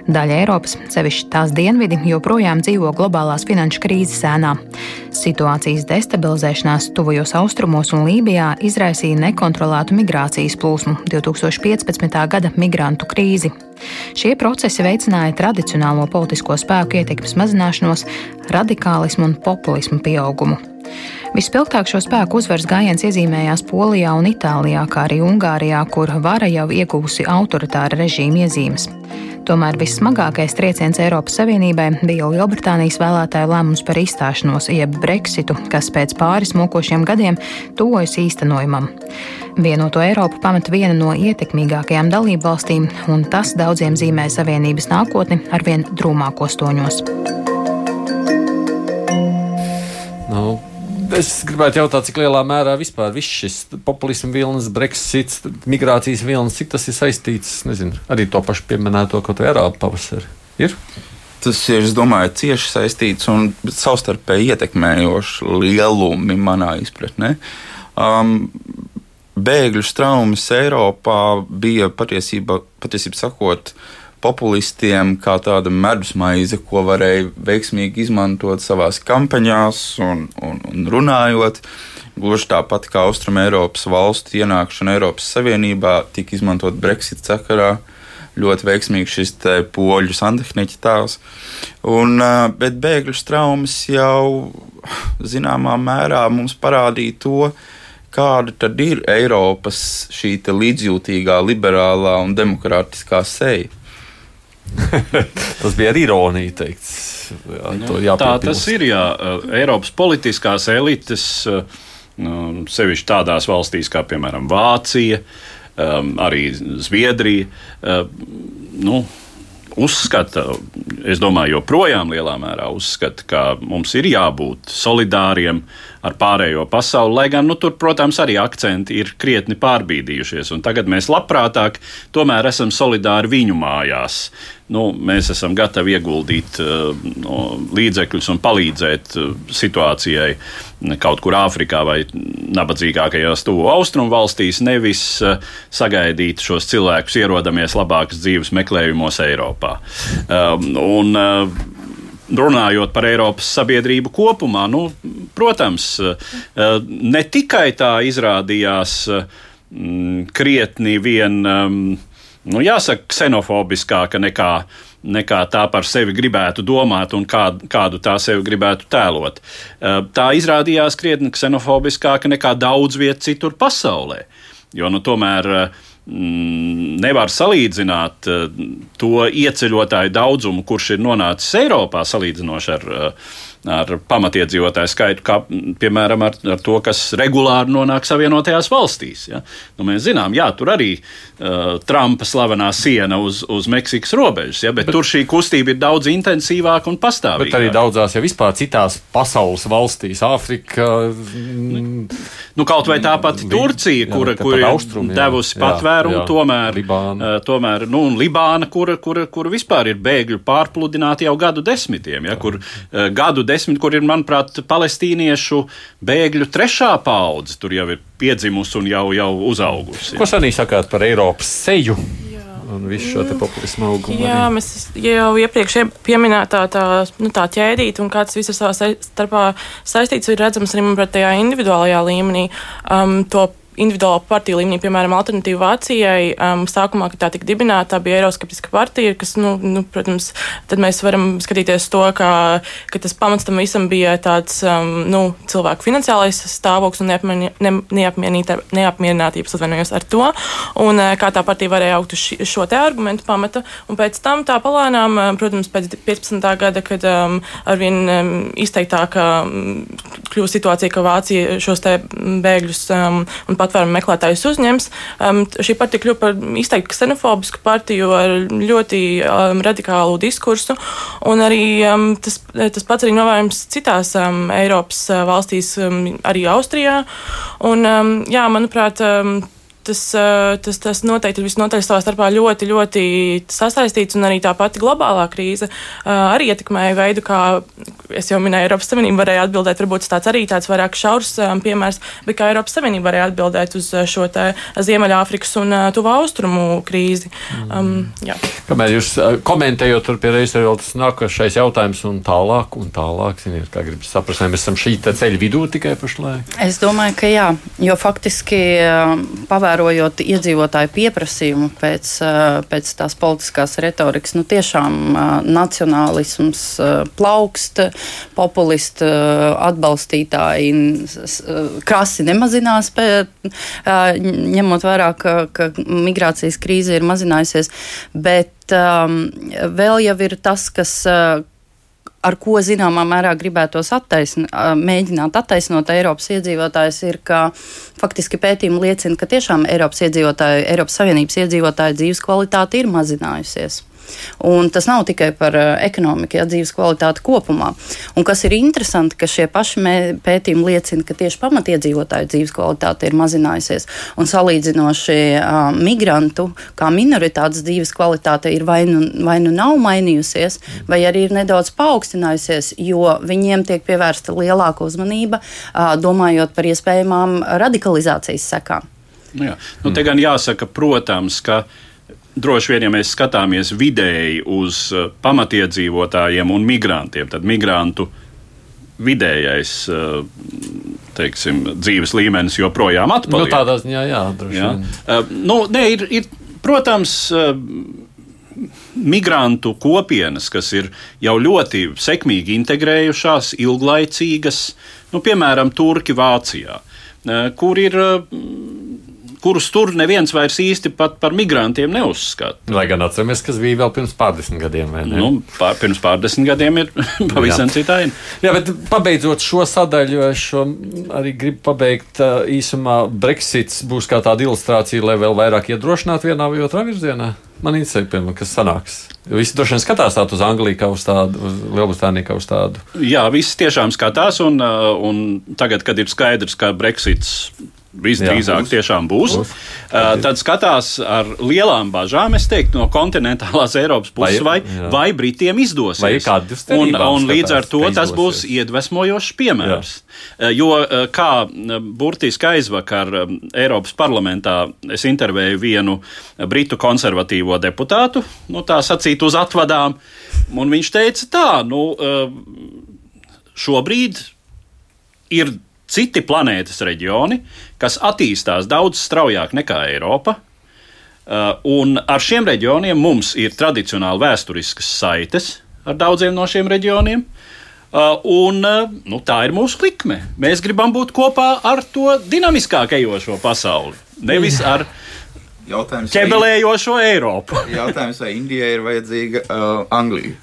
Daļa Eiropas, sevišķi tās dienvidi, joprojām dzīvo globālās finanšu krīzes ēnā. Situācijas destabilizēšanās tuvajos austrumos un Lībijā izraisīja nekontrolētu migrācijas plūsmu 2015. gada migrantu krīzi. Šie procesi veicināja tradicionālo politisko spēku ietekmes mazināšanos, radikālismu un populismu pieaugumu. Vispilgtāk šo spēku uzvaras gājiens iezīmējās Polijā un Itālijā, kā arī Ungārijā, kur vara jau ieguvusi autoritāra režīma iezīmes. Tomēr vissmagākais trieciens Eiropas Savienībai bija Lielbritānijas vēlētāju lēmums par izstāšanos, jeb Brexitu, kas pēc pāris mokošiem gadiem tuvojas īstenojumam. Vienoto Eiropu pamata viena no ietekmīgākajām dalību valstīm, un tas daudziem zīmē Savienības nākotni arvien drūmākos toņos. Es gribētu jautāt, cik lielā mērā vispār šis populisms vilnis, Brexits, migrācijas vilnis, cik tas ir saistīts nezinu, arī to pašu pieminēto kaut vai arābu pavasari. Ir? Tas ir, es domāju, cieši saistīts un savstarpēji ietekmējošs lielumi manā izpratnē. Um, bēgļu straumes Eiropā bija patiesībā, patiesībā sakot, populistiem kā tāda medus maize, ko varēja veiksmīgi izmantot savās kampaņās un, un, un runājot. Gluži tāpat kā Austrum Eiropas valstu ienākšana Eiropas Savienībā tika izmantot Brexit sakarā. Ļoti veiksmīgi šis poļu santehniķa tēls. Un, bet bēgļu traumas jau zināmā mērā mums parādīja to, kāda tad ir Eiropas šī līdzjūtīgā, liberālā un demokrātiskā seja. tas bija ar ironiju teikts. Jā, nu, tā tas ir. Jā. Eiropas politiskās elites, nu, sevišķi tādās valstīs kā piemēram Vācija, arī Zviedrija. Nu, uzskata, es domāju, joprojām lielā mērā uzskata, ka mums ir jābūt solidāriem ar pārējo pasauli, lai gan nu, tur, protams, arī akcenti ir krietni pārbīdījušies. Tagad mēs labprātāk tomēr esam solidāri viņu mājās. Nu, mēs esam gatavi ieguldīt uh, no, līdzekļus un palīdzēt uh, situācijai kaut kur Āfrikā vai nabadzīgākajās tuvu austrumu valstīs, nevis uh, sagaidīt šos cilvēkus, ierodamies labākas dzīves meklējumos Eiropā. Um, un, runājot par Eiropas sabiedrību kopumā, nu, protams, eh, ne tikai tā izrādījās mm, krietni vien, mm, nu, jāsaka, ksenofobiskāka nekā nekā tā par sevi gribētu domāt un kā, kādu tā sevi gribētu tēlot. Eh, tā izrādījās krietni ksenofobiskāka nekā daudz vietu citur pasaulē. Jo nu, tomēr uh, nevar salīdzināt eh, to ieceļotāju daudzumu, kurš ir nonācis Eiropā, salīdzinoši ar uh, ar pamatiedzīvotāju skaitu, kā piemēram ar, ar to, kas regulāri nonāk Savienotajās valstīs. Ja? Nu, mēs zinām, jā, tur arī uh, Trumpa slavenā siena uz, uz Meksikas robežas, ja? bet, bet tur šī kustība ir daudz intensīvāka un pastāvīgāka. Bet arī daudzās jau vispār citās pasaules valstīs, Āfrika. Mm, nu, kaut vai tā pati Turcija, kura, jā, kur ir devusi patvērumu, tomēr, Libāna. Uh, tomēr nu, Libāna, kura, kura, kura vispār ir bēgļu pārpludināta jau gadu desmitiem, ja? kur uh, gadu desmit, kur ir, manuprāt, palestīniešu bēgļu trešā paudze. Tur jau ir piedzimusi un jau, jau uzaugusi. Ko Sanī sakāt par Eiropas seju? un visu šo populismu augumu. Jā, arī. mēs jau iepriekš pieminētā tā, nu, tā ķēdīte un kā tas viss savā starpā saistīts, ir redzams arī manuprāt, tajā individuālajā līmenī. Um, to individuālo partiju līmenī, piemēram, Alternatīva Vācijai, um, sākumā, kad tā tika dibināta, tā bija Eiroskeptiska partija, kas, nu, nu, protams, tad mēs varam skatīties to, ka, ka tas pamats tam visam bija tāds um, nu, cilvēku finansiālais stāvoklis un neapmierinātības atvainojos ar to, un uh, kā tā partija varēja augt uz šo te argumentu pamata, un pēc tam tā palēnām, um, protams, pēc 15. gada, kad um, arvien um, izteiktāk um, kļūst situācija, ka Vācija šos te bēgļus um, un pat patvērumu meklētājus uzņems. Um, šī partija kļuva par izteikti ksenofobisku partiju ar ļoti um, radikālu diskursu, un arī um, tas, tas pats arī novērojams citās um, Eiropas uh, valstīs, um, arī Austrijā. Un, um, jā, manuprāt, um, tas, tas, tas noteikti ir visnotaļ savā starpā ļoti, ļoti sasaistīts, un arī tā pati globālā krīze arī ietekmēja veidu, kā es jau minēju, Eiropas Savienība varēja atbildēt. Varbūt tāds arī tāds vairāk šaurs piemērs, bet kā Eiropas Savienība varēja atbildēt uz šo Ziemeļāfrikas un Tuvā Austrumu krīzi. Um, jā. Kamēr jūs komentējot, tur pie reizes vēl tas nākošais jautājums un tālāk, un tālāk, ziniet, kā gribas saprast, mēs esam šī ceļa vidū tikai pašlaik? Es domāju, ka jā, jo faktiski pavērt ievērojot iedzīvotāju pieprasījumu pēc, pēc tās politiskās retorikas, nu tiešām nacionālisms plaukst, populisti atbalstītāji krasi nemazinās, ņemot vērā, ka, ka migrācijas krīze ir mazinājusies, bet um, vēl jau ir tas, kas ar ko zināmā mērā gribētos attaisn, mēģināt attaisnot Eiropas iedzīvotājus, ir, ka faktiski pētījumi liecina, ka tiešām Eiropas iedzīvotāju, Eiropas Savienības iedzīvotāju dzīves kvalitāte ir mazinājusies. Un tas nav tikai par uh, ekonomiku, ja dzīves kvalitāti kopumā. Un kas ir interesanti, ka šie paši pētījumi liecina, ka tieši pamatiedzīvotāju dzīves kvalitāte ir mazinājusies. Un salīdzinoši uh, migrantu, kā minoritātes dzīves kvalitāte ir vai nu, vai nu nav mainījusies, vai arī ir nedaudz paaugstinājusies, jo viņiem tiek pievērsta lielāka uzmanība, uh, domājot par iespējamām radikalizācijas sekām. Nu jā. Nu, te gan jāsaka, protams, ka droši vien, ja mēs skatāmies vidēji uz uh, pamatiedzīvotājiem un migrantiem, tad migrantu vidējais uh, teiksim, dzīves līmenis joprojām atpaliek. Nu, tādā ziņā, jā, droši Ja? vien. Uh, nu, nē, ir, ir, protams, migrantu kopienas, kas ir jau ļoti sekmīgi integrējušās, ilglaicīgas, nu, piemēram, Turki Vācijā, kur ir. Kurus tur neviens vairs īsti pat par migrantiem neuzskata. Lai gan atceramies, kas bija vēl pirms pārdesmit gadiem. Nu, pār, pirms pārdesmit gadiem ir pavisam citādi. Jā, bet pabeidzot šo sadaļu, es šo arī gribu pabeigt īsumā. Brexits būs kā tāda ilustrācija, lai vēl vairāk iedrošinātu vienā vai otrā virzienā. Man interesē, piemēram, kas sanāks. Visi droši vien skatās tādu uz Angliju, kā uz tādu, uz Lielbritāniju, kā uz tādu. Jā, visi tiešām skatās, un, un tagad, kad ir skaidrs, ka Brexits visdrīzāk būs. tiešām būs, Būs. uh, tad skatās ar lielām bažām, es teiktu, no kontinentālās Eiropas puses, vai, Vai- jā. vai Britiem izdosies. Vai un, un līdz ar to tas būs iedvesmojošs piemērs. Uh, Jo kā burtiski aizvakar Eiropas parlamentā es intervēju vienu britu konservatīvo deputātu, nu, tā sacīt, uz atvadām, un viņš teica tā, nu, šobrīd ir citi planētas reģioni, kas attīstās daudz straujāk nekā Eiropa. Uh, un ar šiem reģioniem mums ir tradicionāli vēsturiskas saites ar daudziem no šiem reģioniem. Uh, un, uh, nu, tā ir mūsu likme. Mēs gribam būt kopā ar to dinamiskāk ejošo pasauli, nevis ar Jautājums, vai, ķebelējošo Eiropu. jautājums, vai Indijai ir vajadzīga uh, Anglija?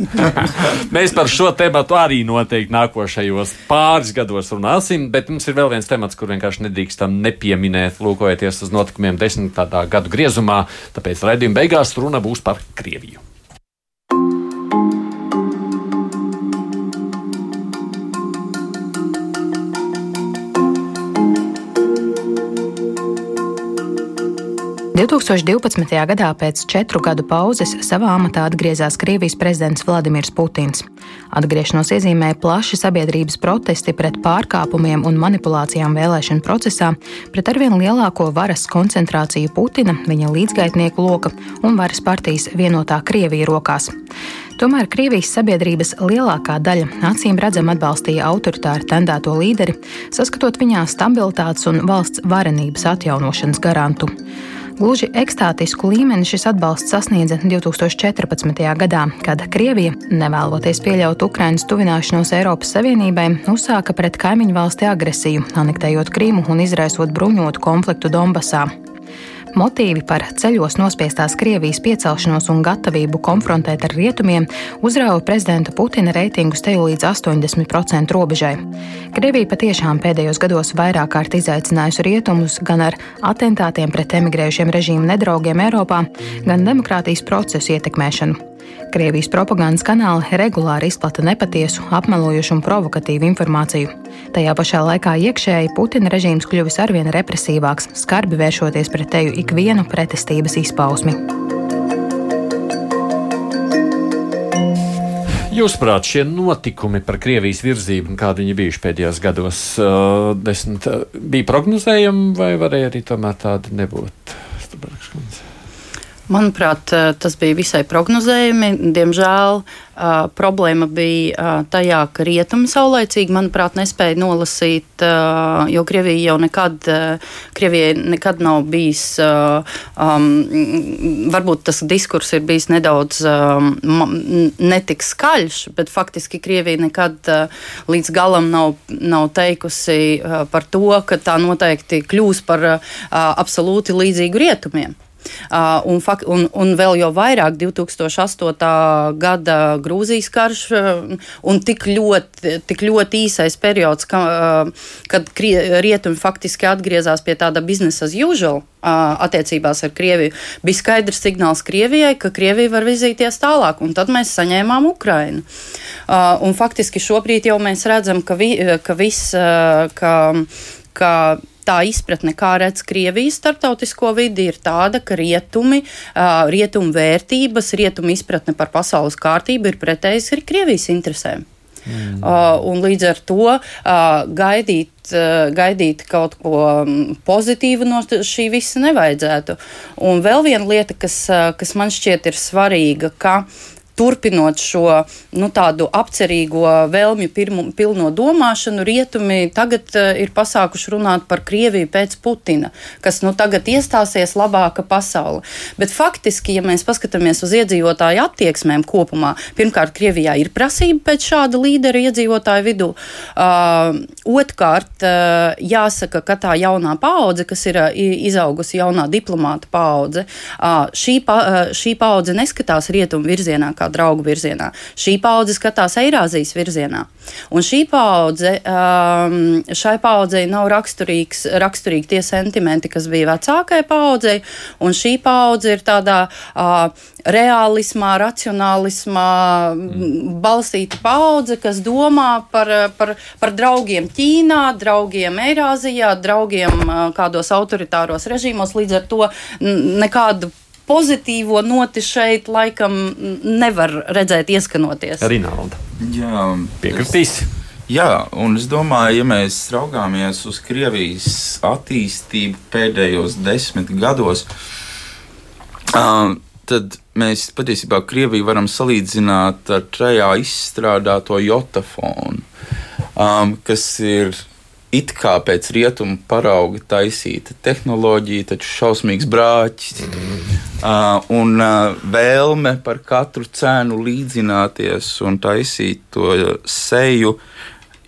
Mēs par šo tēmu arī noteikti nākošajos pāris gados runāsim, bet mums ir vēl viens temats, kur vienkārši nedrīkstam nepieminēt, lūkojoties uz notikumiem desmitā gadu griezumā. Tāpēc raidījuma beigās runa būs par Krieviju. – 2012. gadā pēc četru gadu pauzes savā amatā atgriezās Krievijas prezidents Vladimirs Putins. Atgriešanos iezīmēja plaši sabiedrības protesti pret pārkāpumiem un manipulācijām vēlēšanu procesā, pret arvien lielāko varas koncentrāciju Putina, viņa līdzgaitnieku loka un varas partijas vienotā Krievija rokās. Tomēr Krievijas sabiedrības lielākā daļa acīm redzami atbalstīja autoritāri tendēto līderi, saskatot viņā stabilitātes un valsts varenības atjaunošanas garantu. Gluži ekstātisku līmeni šis atbalsts sasniedza 2014. gadā, kad Krievija, nevēloties pieļaut Ukrainas tuvināšanos Eiropas Savienībai, uzsāka pret kaimiņu valsti agresiju, anektējot Krīmu un izraisot bruņotu konfliktu Donbasā. Motīvi par ceļos nospiestās Krievijas piecelšanos un gatavību konfrontēt ar rietumiem uzrauga prezidenta Putina reitingus te līdz 80% robežai. Krievija patiešām pēdējos gados vairāk kārt izaicinājusi rietumus gan ar atentātiem pret emigrējušiem režīmu nedraugiem Eiropā, gan demokrātijas procesu ietekmēšanu. Krievijas propagandas kanāli regulāri izplata nepatiesu, apmelojošu un provokatīvu informāciju. Tajā pašā laikā iekšēji Putina režīms kļuvis arvien represīvāks, skarbi vēršoties pret teju ikvienu pretestības izpausmi. Jūsuprāt, šie notikumi par Krievijas virzību, kādi viņi bijuši pēdējos gados, uh, desmit, uh, bija prognozējami vai varēja arī tomēr tādi nebūt? Stubaraks kundze. Manuprāt, eh, tas bija visai prognozējami. Diemžēl uh, problēma bija uh, tajā, ka rietumi saulēcīgi, manuprāt, nespēja nolasīt, jo Krievija jau nekad, Krievijai nekad nav bijis, um, varbūt tas diskurs ir bijis nedaudz um, netik skaļš, bet faktiski Krievija nekad līdz galam nav, nav teikusi par to, ka tā noteikti kļūs par uh, absolūti līdzīgu rietumiem. Uh, un, un, un vēl jau vairāk 2008. gada Grūzijas karš uh, un tik ļoti, tik ļoti īsais periods, ka, uh, kad rietumi faktiski atgriezās pie tāda biznesa as usual. Attiecībās ar Krieviju bija skaidrs signāls Krievijai, ka Krievija var virzīties tālāk, un tad mēs saņēmām Ukrainu. Un faktiski šobrīd jau mēs redzam, ka, vi, ka viss, ka, ka tā izpratne, kā redz Krievijas starptautisko vidi, ir tāda, ka rietumi, uh, rietumu vērtības, rietumu izpratne par pasaules kārtību ir pretējas arī Krievijas interesēm. Mm. Uh, un līdz ar to uh, gaidīt gaidīt kaut ko pozitīvu no šī visa nevajadzētu. Un vēl viena lieta, kas, kas man šķiet ir svarīga, ka turpinot šo nu, tādu apcerīgo vēlmju pirmu, pilno domāšanu, rietumi tagad uh, ir pasākuši runāt par Krieviju pēc Putina, kas nu, tagad iestāsies labāka pasaule. Bet faktiski, ja mēs paskatāmies uz iedzīvotāju attieksmēm kopumā, pirmkārt, Krievijā ir prasība pēc šāda līdera iedzīvotāju vidū. Uh, Otkārt, uh, jāsaka, ka tā jaunā paudze, kas ir uh, izaugusi jaunā diplomāta paudze, uh, šī, pa, uh, šī paudze neskatās rietumu virzienā, kā kā draugu virzienā. Šī paudze skatās Eirāzijas virzienā. Un šī paudze, um, šai paudzei nav raksturīgi tie sentimenti, kas bija vecākai paudzei, un šī paudze ir tādā uh, realismā, racionālismā mm. balstīta paudze, kas domā par, par, par draugiem Ķīnā, draugiem Eirāzijā, draugiem uh, kādos autoritāros režīmos. Līdz ar to nekādu pozitīvo noti šeit laikam nevar redzēt ieskanoties. Rinalda. Jā, piekritīs. Jā, un es domāju, ja mēs raugāmies uz Krievijas attīstību pēdējos desmit gados, tad mēs patiesībā Krieviju varam salīdzināt ar trejā izstrādāto jotafonu, kas ir it kā pēc rietumu parauga taisīta tehnoloģija, taču šausmīgs brāķis. Mm. Uh, un uh, vēlme par katru cenu līdzināties un taisīt to seju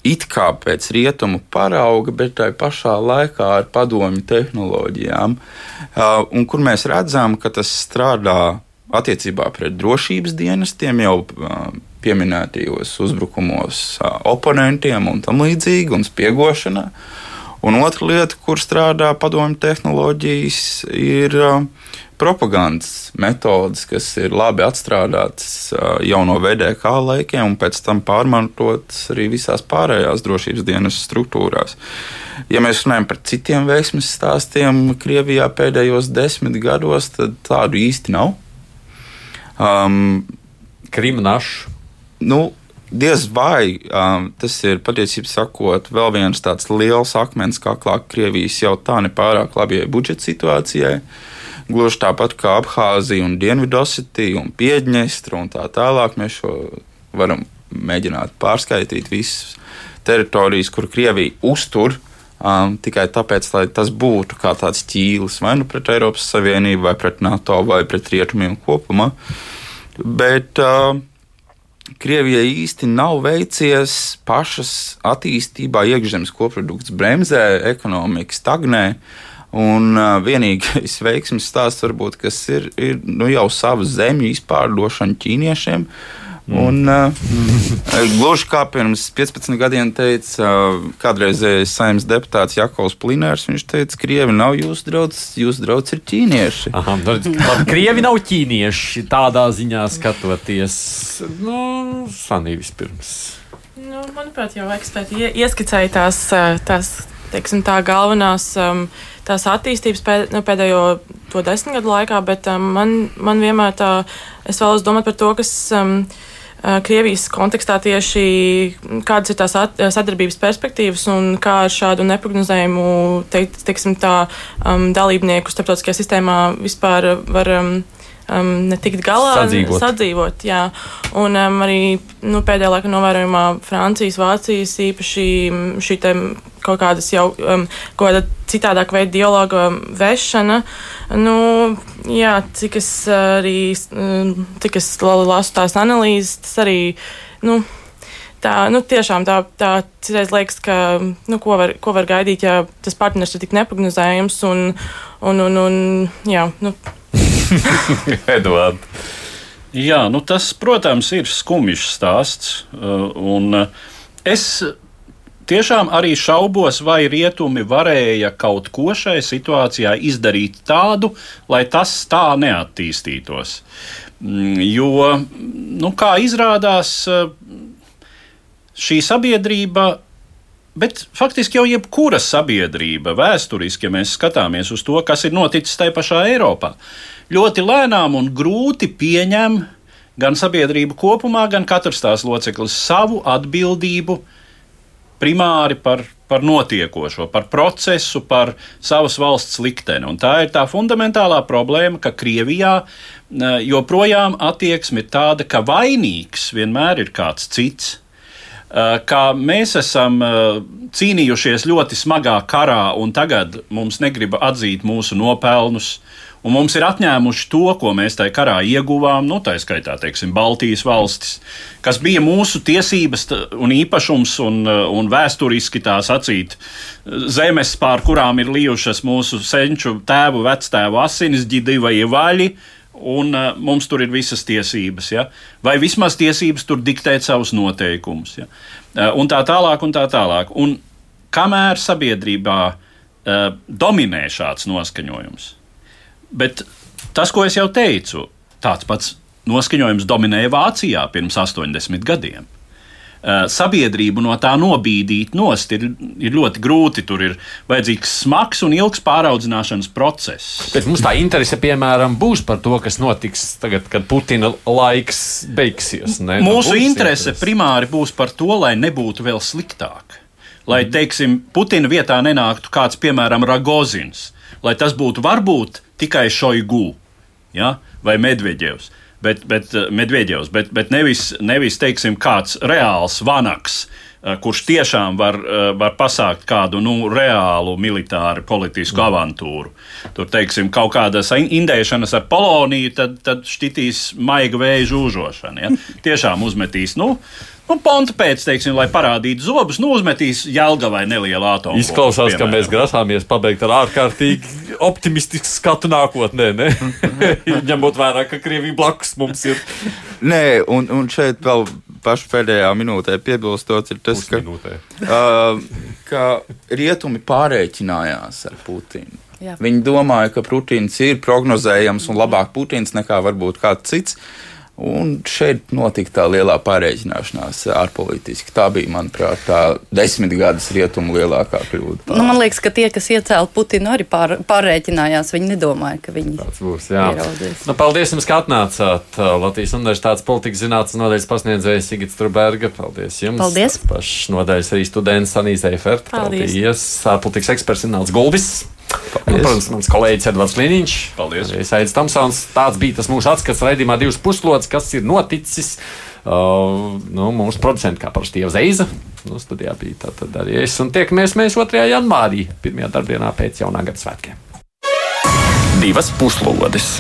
it kā pēc rietumu parauga, bet tai pašā laikā ar padomju tehnoloģijām. Uh, un kur mēs redzam, ka tas strādā attiecībā pret drošības dienestiem jau uh, pieminētajos uzbrukumos oponentiem un tam līdzīgi, un spiegošanā. Un otra lieta, kur strādā padomju tehnoloģijas, ir propagandas metodes, kas ir labi atstrādātas jau no VDK laikiem, un pēc tam pārmantotas arī visās pārējās drošības dienas struktūrās. Ja mēs runājam par citiem veiksmes stāstiem Krievijā pēdējos desmit gados, tad tādu īsti nav. Um, Krimnašs nu, diez vai um, tas ir patiesībā sakot, vēl viens tāds liels akmens kaklā Krievijas jau tā nepārāk labajai budžeta situācijai. Gluži tāpat kā Abhāzija un Dienvidosetija un Piedņestra un tā tālāk, mēs šo varam mēģināt pārskaitīt visas teritorijas, kur Krievija uztur Um, tikai tāpēc, lai tas būtu kā tāds ķīlis vai nu pret Eiropas Savienību, vai pret NATO, vai pret Rietumiem kopumā. Bet uh, Krievijai īsti nav veicies pašas attīstībā, iekšzemes koprodukts bremzē, ekonomika stagnē. Un uh, vienīgais veiksmes stāsts, varbūt, kas ir, ir nu, jau savu zemju izpārdošana ķīniešiem. Uh, Un, uh, gluži kā pirms 15 gadiem teica uh, kādreizējais saimnes deputāts Jakovs Plinērs, viņš teica, Krievi nav jūsu draugs, jūsu draugs ir ķīnieši. Aha, Krievi nav ķīnieši tādā ziņā skatoties, nu, Sanī vispirms. Nu, manuprāt, jau eksperti ieskicēja tās, tās teiksim, tā galvenās um, tās attīstības pēd, nu, pēdējo to desmit gadu laikā, bet um, man, man vienmēr tā, es vēlos domāt par to, kas. Um, Krievijas kontekstā tieši kādas ir tās sadarbības perspektīvas un kā ar šādu neprognozējumu teikt, teiksim, tā, um, dalībnieku starptautiskajā sistēmā vispār var. Um, um, netikt galā, sadzīvot. sadzīvot jā. Un um, arī nu, pēdējā laikā novērojumā Francijas, Vācijas īpaši šī kaut kādas jau um, kaut kāda citādāka veida dialoga vešana. Nu, jā, cik es arī um, cik es lasu tās analīzes, tas arī. Nu, Tā nu, tiešām tā, tā citreiz liekas, ka nu, ko, var, ko var gaidīt, ja tas partners ir tik neparedzējams. Un, un, un, un, jā, nu. Eduards. Jā, nu tas, protams, ir skumjš stāsts. Uh, un uh, es tiešām arī šaubos, vai rietumi varēja kaut ko šai situācijā izdarīt tādu, lai tas tā neattīstītos. Mm, jo, nu, kā izrādās, šī sabiedrība Bet faktiski jau jebkura sabiedrība, vēsturiski, ja mēs skatāmies uz to, kas ir noticis tajā pašā Eiropā, ļoti lēnām un grūti pieņem gan sabiedrību kopumā, gan katrs tās loceklis savu atbildību primāri par, par notiekošo, par procesu, par savas valsts likteni. Un tā ir tā fundamentālā problēma, ka Krievijā eh, joprojām attieksme ir tāda, ka vainīgs vienmēr ir kāds cits. Eh, Kā mēs esam eh, cīnījušies ļoti smagā karā, un tagad mums negrib atzīt mūsu nopelnus, un mums ir atņēmuši to, ko mēs tajā karā ieguvām, nu, tā skaitā, teiksim, Baltijas valstis, kas bija mūsu tiesības un īpašums un, uh, un vēsturiski tā sacīt, zemes, pār kurām ir lijušas mūsu senču tēvu, vectēvu asinis, ģidi vai vaļi. Un uh, mums tur ir visas tiesības, ja? vai vismaz tiesības tur diktēt savus noteikumus. Ja? Uh, un tā tālāk, un tā tālāk. Un kamēr sabiedrībā uh, dominē šāds noskaņojums, Bet tas, ko es jau teicu, tāds pats noskaņojums dominēja Vācijā pirms 80 gadiem. Eh, Sabiedrību no tā nobīdīt nost ir, ir ļoti grūti. Tur ir vajadzīgs smags un ilgs pāraudzināšanas process. Bet mums tā interese, piemēram, būs par to, kas notiks tagad, kad Putina laiks beigsies. Ne? Mūsu Būs interese primāri būs par to, lai nebūtu vēl sliktāk. Lai, teiksim, Putina vietā nenāktu kāds, piemēram, Ragozins, lai tas būtu varbūt tikai Šoigu ja? vai Medvedevs. Bet, bet, eh, Medvedevs, bet, bet nevis, nevis teiksim, kāds reāls vanaks, eh, kurš tiešām var, eh, var pasākt kādu nu, reālu militāru politisku avantūru. Tur, teiksim, kaut kādas in- indēšanas ar Poloniju, tad, tad šķitīs maiga vēja žūžošana. Ja? Tiešām uzmetīs. Nu, Nu, Ponta pēc, teiksim, lai parādītu zobus, nu, uzmetīs jēlga vai nelielu atomu. Izklausās, ka mēs grasāmies pabeigt ar ārkārtīgi optimistisku skatu nākotnē, ne? ņemot vērā, ka Krievija blakus mums ir Nē, un, un šeit vēl pašu pēdējā minūtē piebilstot, ir tas, ka, uh, ka rietumi pārēķinājās ar Putinu. Jā. Viņi domāja, ka Putins ir prognozējams un labāk Putins nekā varbūt kāds cits. Un šeit notika tā lielā pārreikināšanās ārpolitiski. Tā bija, manuprāt, tā desmit gadus rietumu lielākā kļūda. Nu, man liekas, ka tie, kas iecēla Putinu, arī pār, pārreikinājās. Viņi nedomāja, ka viņi Tas būs. Jā. ieraudzīs. Nu, paldies jums, ka atnācāt. Latvijas Universitātes politikas zinātnes nodaļas pasniedzējs Sigits Truberga. Paldies jums. Paldies. Pašs nodaļas arī students Sanīzē Fert. Paldies. Paldies. Ārpolitikas eksperts Ināls Gulbis. Un, protams, mans kolēģis Edvards Liniņš. Paldies. Arī Saidis Tamsons. Tāds bija tas mūsu atskats raidījumā divas puslodes, kas ir noticis. Uh, nu, mūsu producents, kā parasti, jau Zeiza. Nu, studijā bija tā tad arī es. Un tiekamies mēs 2. janvārī, pirmajā darbdienā pēc jaunā gada svētkiem. Divas puslodes.